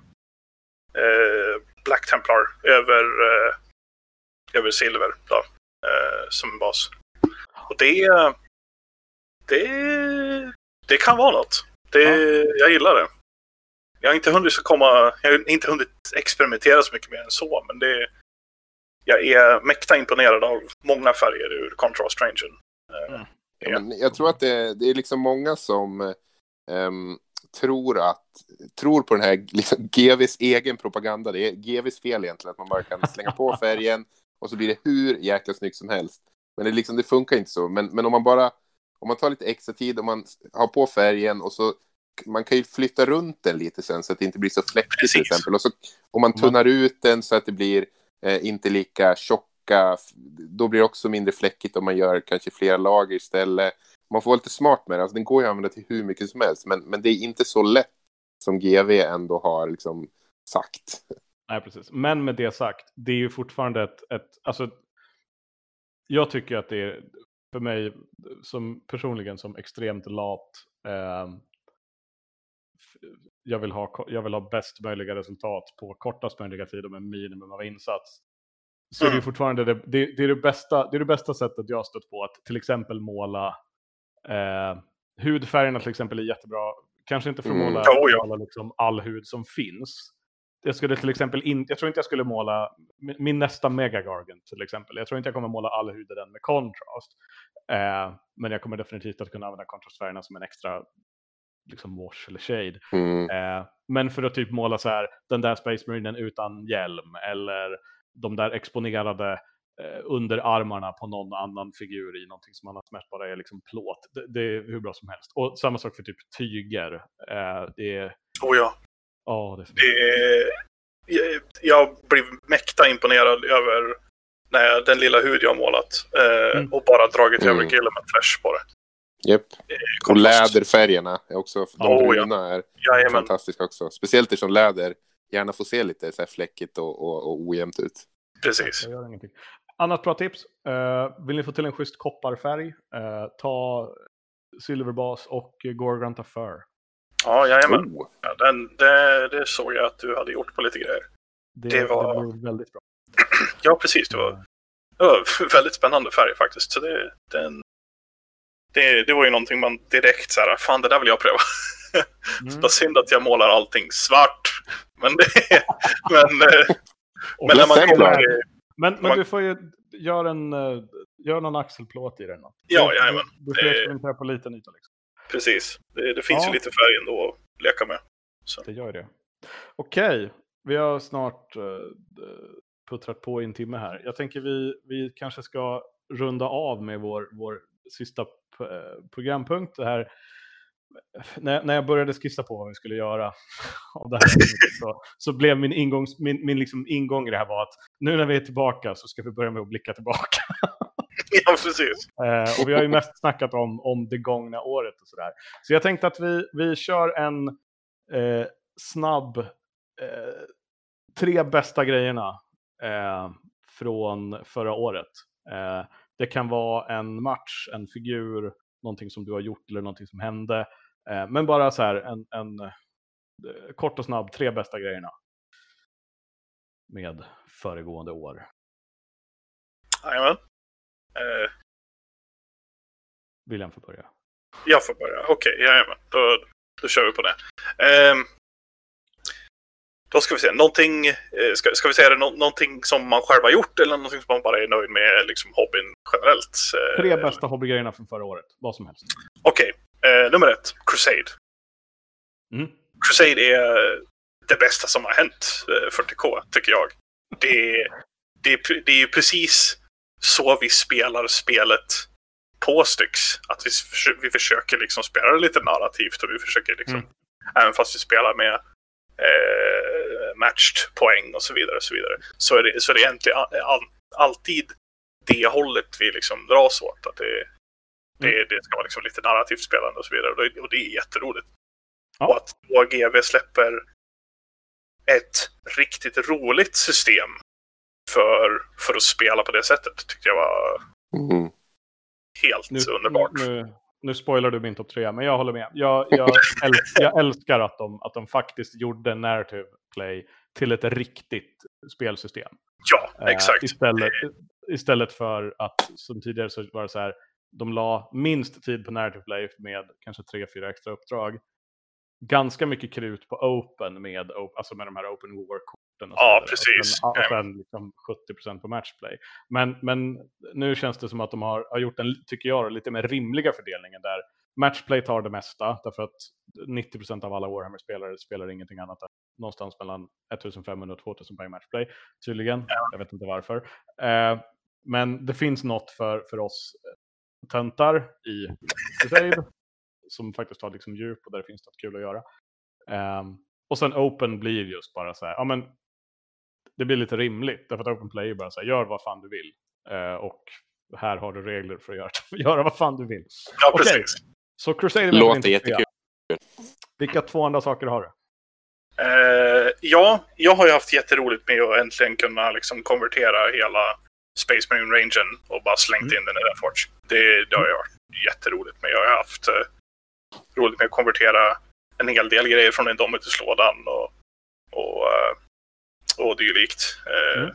uh, Black Templar över, över silver då, som bas. Och det, det, det kan vara något. Det, ja. Jag gillar det. Jag har inte hunnit komma, jag har inte hunnit experimentera så mycket mer än så, men det, jag är mäkta imponerad av många färger ur Contrast Rangen. Mm. Ja, men jag tror att det, det är liksom många som um, tror att tror på den här liksom, GVs egen propaganda. Det är GVs fel egentligen att man bara kan slänga på (laughs) färgen och så blir det hur jäkla snyggt som helst. Men det, liksom, det funkar inte så. Men, men om man bara om man tar lite extra tid och man har på färgen och så man kan ju flytta runt den lite sen så att det inte blir så fläckigt till exempel. Och så om man tunnar ut den så att det blir eh, inte lika tjocka. Då blir det också mindre fläckigt om man gör kanske flera lager istället. Man får vara lite smart med det. Alltså, den går ju att använda till hur mycket som helst. Men, men det är inte så lätt som GV ändå har liksom sagt. Nej, precis. Men med det sagt, det är ju fortfarande ett, ett alltså, jag tycker att det är för mig som personligen som extremt lat. Eh, jag, vill ha, jag vill ha bäst möjliga resultat på kortast möjliga tid och med minimum av insats. Så mm. det är fortfarande det, det, det, är det, bästa, det är det bästa sättet jag har stött på att till exempel måla eh, hudfärgerna till exempel är jättebra. Kanske inte för att måla, mm. oh, ja. liksom all hud som finns jag skulle till exempel inte, jag tror inte jag skulle måla min nästa Megagargant till exempel. Jag tror inte jag kommer måla all hud i den med contrast. Eh, men jag kommer definitivt att kunna använda kontrastfärgerna som en extra liksom wash eller shade. Mm. Eh, men för att typ måla så här den där Space Marinen utan hjälm eller de där exponerade eh, underarmarna på någon annan figur i någonting som annars mest bara är liksom plåt. Det, det, är hur bra som helst. Och samma sak för typ tyger. Eh, det är... Oh ja. Ja, det är det, jag blir mäkta imponerad över nej, den lilla hud jag har målat. Eh, mm. Och bara dragit mm. över Gilliman Flash på det. Japp. Eh, och läderfärgerna är också, de oh, bruna ja. är Jajamän. fantastiska också. Speciellt eftersom läder gärna får se lite så här fläckigt och, och, och ojämnt ut. Precis. annat bra tips. Uh, vill ni få till en schysst kopparfärg, uh, ta silverbas och Gorgonta Fur. Ja, jajamän. Oh. Ja, den, det, det såg jag att du hade gjort på lite grejer. Det, det var det väldigt bra. (clears throat) ja, precis. Det var, det var väldigt spännande färg faktiskt. Så det, den, det, det var ju någonting man direkt så här, fan det där vill jag pröva. (laughs) Mm. Vad synd att jag målar allting svart. Men det (laughs) men, eh, men när man kommer Men, men man, du får ju göra en, uh, gör någon axelplåt i den. Ja, jajamän. Du får experimentera på liten yta liksom. Precis. Det, det finns ja. ju lite färg ändå att leka med. Så. Det gör det. Okej, vi har snart uh, puttrat på i en timme här. Jag tänker vi, vi kanske ska runda av med vår, vår sista programpunkt. Det här när, när jag började skissa på vad vi skulle göra (laughs) av det här (laughs) så, så blev min, ingångs, min, min liksom ingång i det här var att nu när vi är tillbaka så ska vi börja med att blicka tillbaka. (laughs) (laughs) ja, precis. Eh, och vi har ju mest snackat om, om det gångna året och sådär. Så jag tänkte att vi, vi kör en eh, snabb eh, tre bästa grejerna eh, från förra året. Eh, det kan vara en match, en figur, någonting som du har gjort eller någonting som hände. Eh, men bara så här en, en kort och snabb, tre bästa grejerna. Med föregående år. Jajamän. Eh. William får börja. Jag får börja, okej, okay, jajamän. Då, då kör vi på det. Eh, då ska vi se, någonting, eh, ska, ska vi säga det, någonting som man själv har gjort eller någonting som man bara är nöjd med, liksom hobbyn generellt? Tre bästa hobbygrejerna från förra året, vad som helst. Okej, okay. eh, nummer ett, Crusade. Mm. Crusade är det bästa som har hänt 40K, eh, tycker jag. Det, det, det är ju precis så vi spelar spelet på Styx. Att vi, vi försöker liksom spela det lite narrativt och vi försöker liksom, mm. även fast vi spelar med eh, matched poäng och så vidare, och så vidare så är det, så är det egentligen all, alltid det hållet vi liksom dras åt. Att det, det, mm. det ska vara liksom lite narrativt spelande och så vidare. Och det, och det är jätteroligt. Ja. Och att GV släpper ett riktigt roligt system för, för att spela på det sättet tyckte jag var mm. helt nu, underbart. Nu, nu spoilar du min topp tre, men jag håller med. Jag, jag, (laughs) älskar, jag älskar att de, att de faktiskt gjorde narrative play till ett riktigt spelsystem. Ja, exakt. Uh, istället, istället för att som tidigare så var det så här, de la minst tid på narrative play med kanske tre, fyra extra uppdrag. Ganska mycket krut på open med, alltså med de här open war-korten. Och ja, precis. Och sen, och sen liksom 70% på matchplay. Men, men nu känns det som att de har, har gjort en, tycker jag, lite mer rimliga fördelningen där matchplay tar det mesta, därför att 90% av alla Warhammer-spelare spelar ingenting annat än någonstans mellan 1500 och 2000 poäng matchplay, tydligen. Ja. Jag vet inte varför. Eh, men det finns något för, för oss töntar i Crusade som faktiskt har liksom djup och där det finns något kul att göra. Um, och sen Open blir just bara så här, ja men det blir lite rimligt, därför att Open Play är bara så här, gör vad fan du vill. Uh, och här har du regler för att göra, (laughs) göra vad fan du vill. Ja, okay. precis. Så Crusade Låter jättekul. Vilka två andra saker har du? Uh, ja, jag har ju haft jätteroligt med att äntligen kunna liksom konvertera hela Space Marine Rangen och bara slängt mm. in den i Reforge. Det, det har jag varit jätteroligt med. Jag har haft uh, roligt med att konvertera en hel del grejer från Indomitus-lådan och, och, uh, och dylikt. Uh, mm.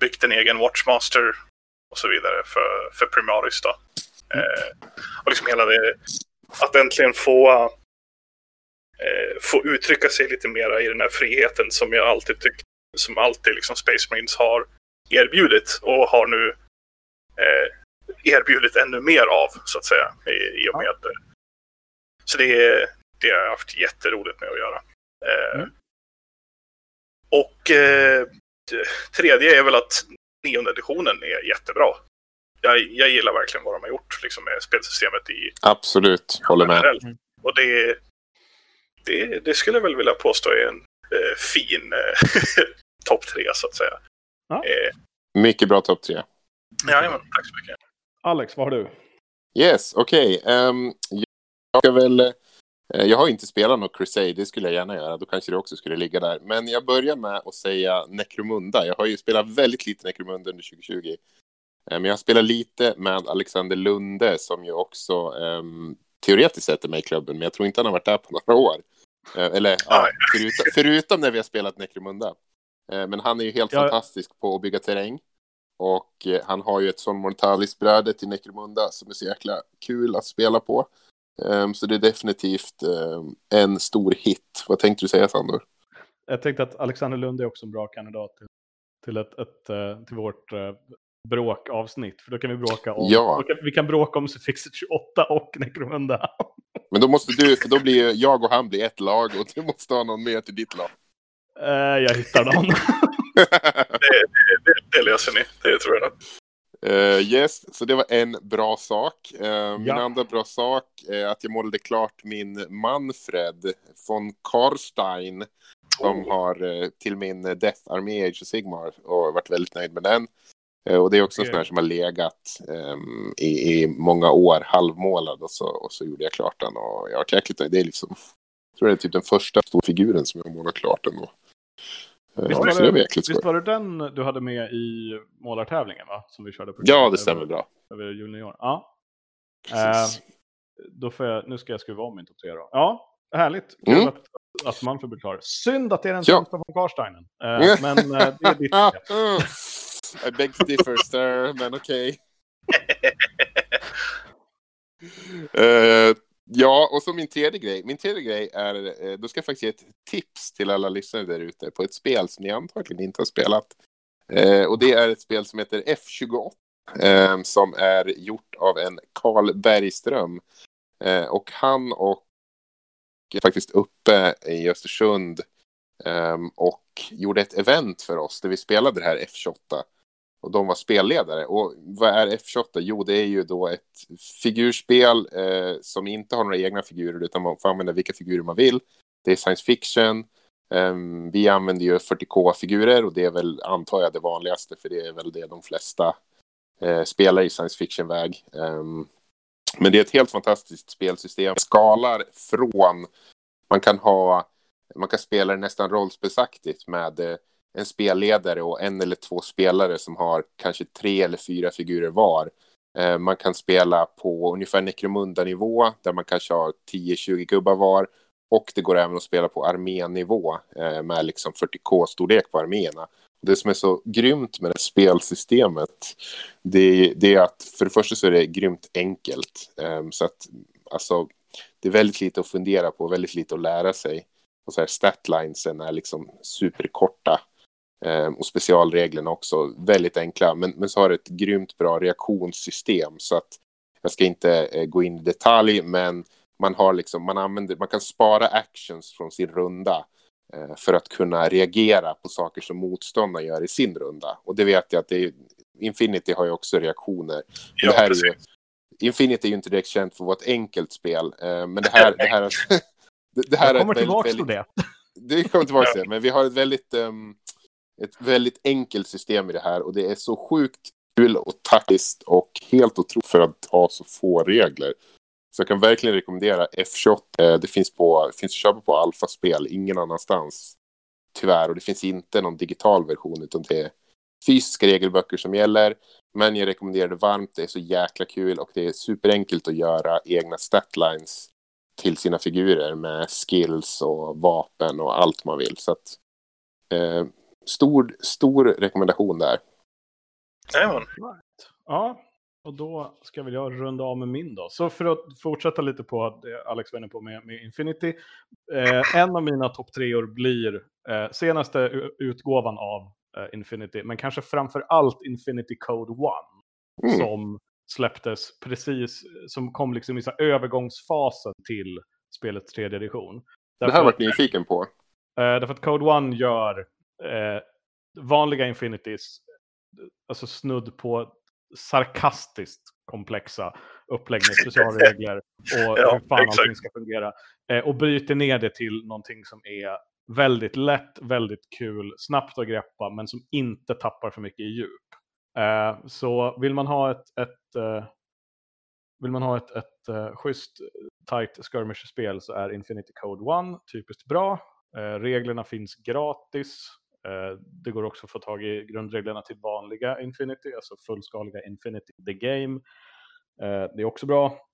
Byggt en egen Watchmaster och så vidare för, för Primaris. Då. Mm. och liksom hela det, att äntligen få få uttrycka sig lite mera i den här friheten som jag alltid tyckt, som alltid liksom Space Marines har erbjudit och har nu eh, erbjudit ännu mer av så att säga i, i och med. Ja. Så det, det har jag haft jätteroligt med att göra. Eh, mm. Och eh, tredje är väl att nionde editionen är jättebra. Jag, jag gillar verkligen vad de har gjort liksom, med spelsystemet i... Absolut, håller med. Och det, det, det, skulle jag väl vilja påstå är en eh, fin eh, (laughs) topp tre så att säga. Ja. Eh, mycket bra topp tre. Jajamän, tack så mycket. Alex, vad har du? Yes, okej. Okay. Um, ehm, jag ska väl jag har inte spelat något Crusade, det skulle jag gärna göra. Då kanske det också skulle ligga där. Men jag börjar med att säga Necromunda. Jag har ju spelat väldigt lite Necromunda under 2020. Eh, men jag har spelat lite med Alexander Lunde som ju också um, teoretiskt sett är med i klubben. Men jag tror inte han har varit där på några år. Uh, eller ja, förutom, förutom, när vi har spelat Necromunda. Men han är ju helt jag... fantastisk på att bygga terräng. Och han har ju ett sån Mortalis-bräde till Necromunda som är så jäkla kul att spela på. Um, så det är definitivt um, en stor hit. Vad tänkte du säga Sandor? Jag tänkte att Alexander Lund är också en bra kandidat till, till, ett, ett, uh, till vårt uh, bråkavsnitt. För då kan vi bråka om, ja. kan, vi kan bråka om Suffixet 28 och Necromunda. (laughs) Men då måste du, för då blir jag och han blir ett lag och du måste ha någon mer till ditt lag. Uh, jag hittar någon. (laughs) det, det, det, löser ni, det tror jag. Uh, yes, så det var en bra sak. Uh, ja. Min andra bra sak är att jag målade klart min Manfred von Karstein som oh. har uh, till min Death Army Age of Sigmar och varit väldigt nöjd med den. och det är också okay. en sån här som har legat um, i, i, många år, halvmålad och så, och så gjorde jag klart den och jag har jäkligt. Det är liksom, jag tror det är typ den första storfiguren som jag målat klart ändå. Visst var, det, det visst var det den du hade med i målartävlingen va? Som vi körde på. Ja, det stämmer bra. Över junior. Ja. Eh, då får jag, nu ska jag skruva om min top 3 då. Ja, härligt. Kul mm. att, att man får bli klar. Synd att det är den sämsta ja. från Karsteinen. Eh, men eh, det är ditt. I beg to differ, sir, men okej. Okay. (laughs) Ja, och så min tredje grej. Min tredje grej är, eh, då ska jag faktiskt ge ett tips till alla lyssnare där ute på ett spel som ni antagligen inte har spelat. Eh, och det är ett spel som heter F28. Eh, som är gjort av en Karl Bergström. Eh, och han och faktiskt uppe i Östersund eh, och gjorde ett event för oss där vi spelade det här F28. Och de var spelledare. Och vad är F28? Jo, det är ju då ett figurspel eh, som inte har några egna figurer utan man får använda vilka figurer man vill. Det är science fiction. Eh, vi använder ju 40K-figurer och det är väl, antar jag, det vanligaste för det är väl det de flesta eh, spelar i science fiction-väg. Ehm, men det är ett helt fantastiskt spelsystem. Skalar från, man kan ha, man kan spela det nästan rollspelsaktigt med eh, en spelledare och en eller två spelare som har kanske tre eller fyra figurer var. Eh, man kan spela på ungefär Necromunda-nivå där man kanske har 10-20 gubbar var. Och det går även att spela på arménivå eh, med liksom 40k-storlek på arméerna. Det som är så grymt med det spelsystemet det, det, är att för det första så är det grymt enkelt. Eh, så att alltså, det är väldigt lite att fundera på, väldigt lite att lära sig. Och så här statlinesen är liksom superkorta. Eh, och specialreglerna också väldigt enkla. Men, men så har det ett grymt bra reaktionssystem. Så att jag ska inte eh, gå in i detalj, men man, har liksom, man, använder, man kan spara actions från sin runda eh, för att kunna reagera på saker som motståndaren gör i sin runda. Och det vet jag att det är, Infinity har ju också reaktioner. Ja, det här är ju, Infinity är ju inte direkt känt för att vara ett enkelt spel, eh, men det här, det här, (laughs) det, det här jag kommer tillbaka till det. Det kommer tillbaka till det, men vi har ett väldigt um, ett väldigt enkelt system i det här och det är så sjukt kul och taktiskt och helt otroligt för att ha så få regler. Så jag kan verkligen rekommendera F28. Eh, det finns, på, finns att köpa på Alfa-spel, ingen annanstans. Tyvärr, och det finns inte någon digital version utan det är fysiska regelböcker som gäller. Men jag rekommenderar det varmt, det är så jäkla kul och det är superenkelt att göra egna statlines till sina figurer med skills och vapen och allt man vill. Så att, eh, stor, stor rekommendation där. Jajamän. Ja, och då ska väl jag runda av med min då. Så för att fortsätta lite på det Alex var inne på med, med Infinity. Eh, en av mina topp treor blir eh, senaste utgåvan av eh, Infinity, men kanske framför allt Infinity Code 1. Mm. Som släpptes precis, som kom liksom i så övergångsfasen till spelets tredje edition. Därför, det här varit nyfiken på. Eh, därför att Code 1 gör eh, vanliga Infinities, alltså snudd på sarkastiskt komplexa upplägg med (laughs) specialregler och ja, hur fan exakt. allting ska fungera. Eh, och bryter ner det till någonting som är väldigt lätt, väldigt kul, snabbt att greppa, men som inte tappar för mycket i djup. Eh, så vill man ha ett, ett, eh, vill man ha ett, ett uh, schysst, tight skirmish-spel så är Infinity Code 1 typiskt bra. Uh, reglerna finns gratis. Uh, det går också att få tag i grundreglerna till vanliga Infinity, alltså fullskaliga Infinity the Game. det är också bra.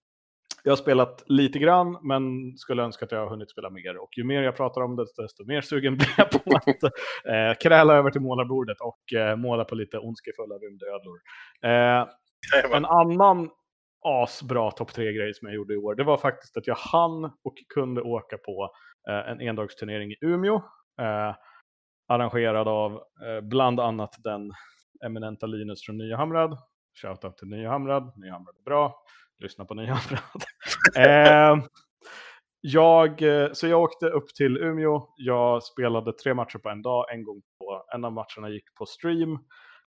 Jag har spelat lite grann, men skulle önska att jag har hunnit spela mer. Och ju mer jag pratar om det, desto mer sugen (laughs) blir jag på att eh, kräla över till målarbordet och eh, måla på lite ondskefulla rymdödlor. Eh, en annan asbra topp tre-grej som jag gjorde i år, det var faktiskt att jag hann och kunde åka på eh, en endagsturnering i Umeå. Arrangerad av eh, bland annat den eminenta Linus från Nyhamrad. Shoutout till Nyhamrad, Nyhamrad är bra lyssna på nya (laughs) eh, jag, eh, så jag åkte upp till Umeå. Jag spelade tre matcher på en dag. En gång på en av matcherna gick på stream.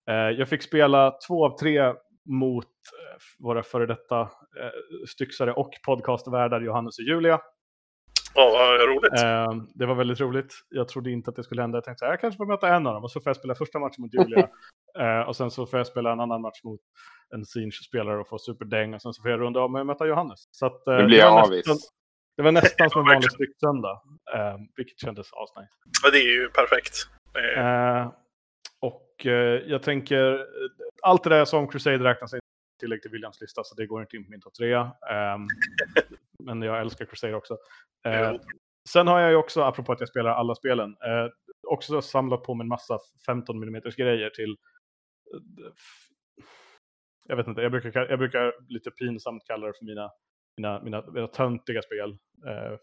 Eh, jag fick spela två av tre mot våra före detta eh, styxare och podcastvärdar Johannes och Julia. Ja, vad roligt. Eh, det var väldigt roligt. Jag trodde inte att det skulle hända. Jag tänkte att jag kanske får möta en av dem och så får jag spela första matchen mot Julia. (laughs) eh, och sen så får jag spela en annan match mot en Sinch-spelare och få superdäng och sen så får jag runda av med att möta Johannes. Så att, eh, det blir jag avis. Det var nästan som en vanlig stycksöndag, eh, vilket kändes asnice. Ja, det är ju perfekt. Eh, och eh, jag tänker, allt det där jag sa om Crusade räknas inte tillägg till Williams lista, så det går inte in på min topp trea. Um, (laughs) men jag älskar Crusade också. Uh, sen har jag ju också, apropå att jag spelar alla spelen, uh, också samlat på mig en massa 15 mm grejer till uh, jag vet inte, jag brukar, jag brukar lite pinsamt kalla det för mina, mina, mina, mina töntiga spel. Eh,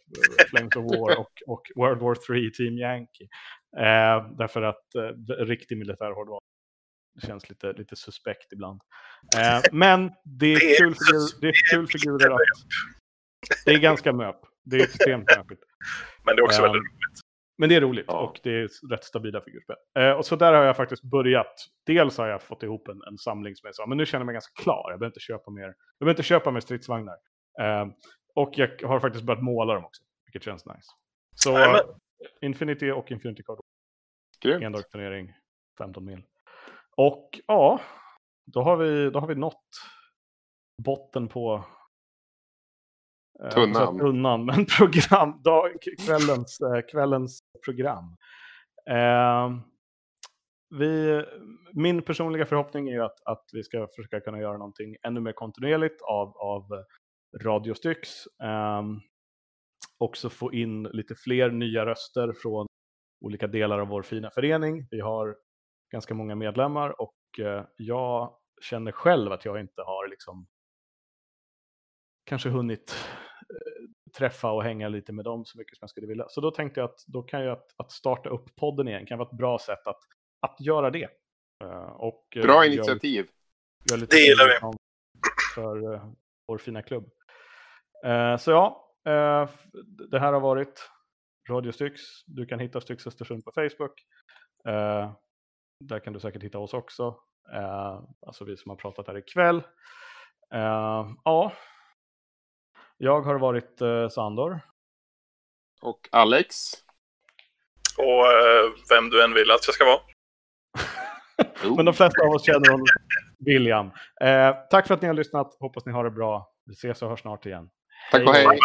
Flames of War och, och, World War 3 Team Yankee. Eh, därför att eh, riktig militär hårdvara känns lite, lite suspekt ibland. Eh, men det är, kul, figur, det är kul figurer att... Det är ganska möp. Det är extremt (laughs) möpigt. Men det är också um, väldigt roligt. Men det är roligt ja. och det är rätt stabila figurspel. Eh, och så där har jag faktiskt börjat. Dels har jag fått ihop en, en samling som jag sa, men nu känner jag mig ganska klar. Jag behöver inte köpa mer, jag behöver inte köpa mer stridsvagnar. Eh, och jag har faktiskt börjat måla dem också, vilket känns nice. Så Nej, men... Infinity och Infinity Card. Endagsturnering, 15 mil. Och ja, då har vi, då har vi nått botten på tunnan. tunnan (laughs) men program, dag, kvällens, eh, kvällens program. Eh, vi, min personliga förhoppning är att, att vi ska försöka kunna göra någonting ännu mer kontinuerligt av, av Radio Styx. Eh, också få in lite fler nya röster från olika delar av vår fina förening. Vi har ganska många medlemmar och eh, jag känner själv att jag inte har liksom kanske hunnit eh, träffa och hänga lite med dem så mycket som jag skulle vilja. Så då tänkte jag att då kan jag att, att starta upp podden igen kan vara ett bra sätt att, att göra det. Eh, och, bra initiativ. Gör, gör det gillar vi. För uh, vår fina klubb. Uh, så ja, uh, det här har varit Radio Styx. Du kan hitta Styx Östersund på Facebook. Där kan du säkert hitta oss också. Eh, alltså vi som har pratat här ikväll. Eh, ja, jag har varit eh, Sandor. Och Alex. Och eh, vem du än vill att jag ska vara. (laughs) Men de flesta av oss känner honom William. Eh, tack för att ni har lyssnat. Hoppas ni har det bra. Vi ses och hörs snart igen. Tack och hej. hej.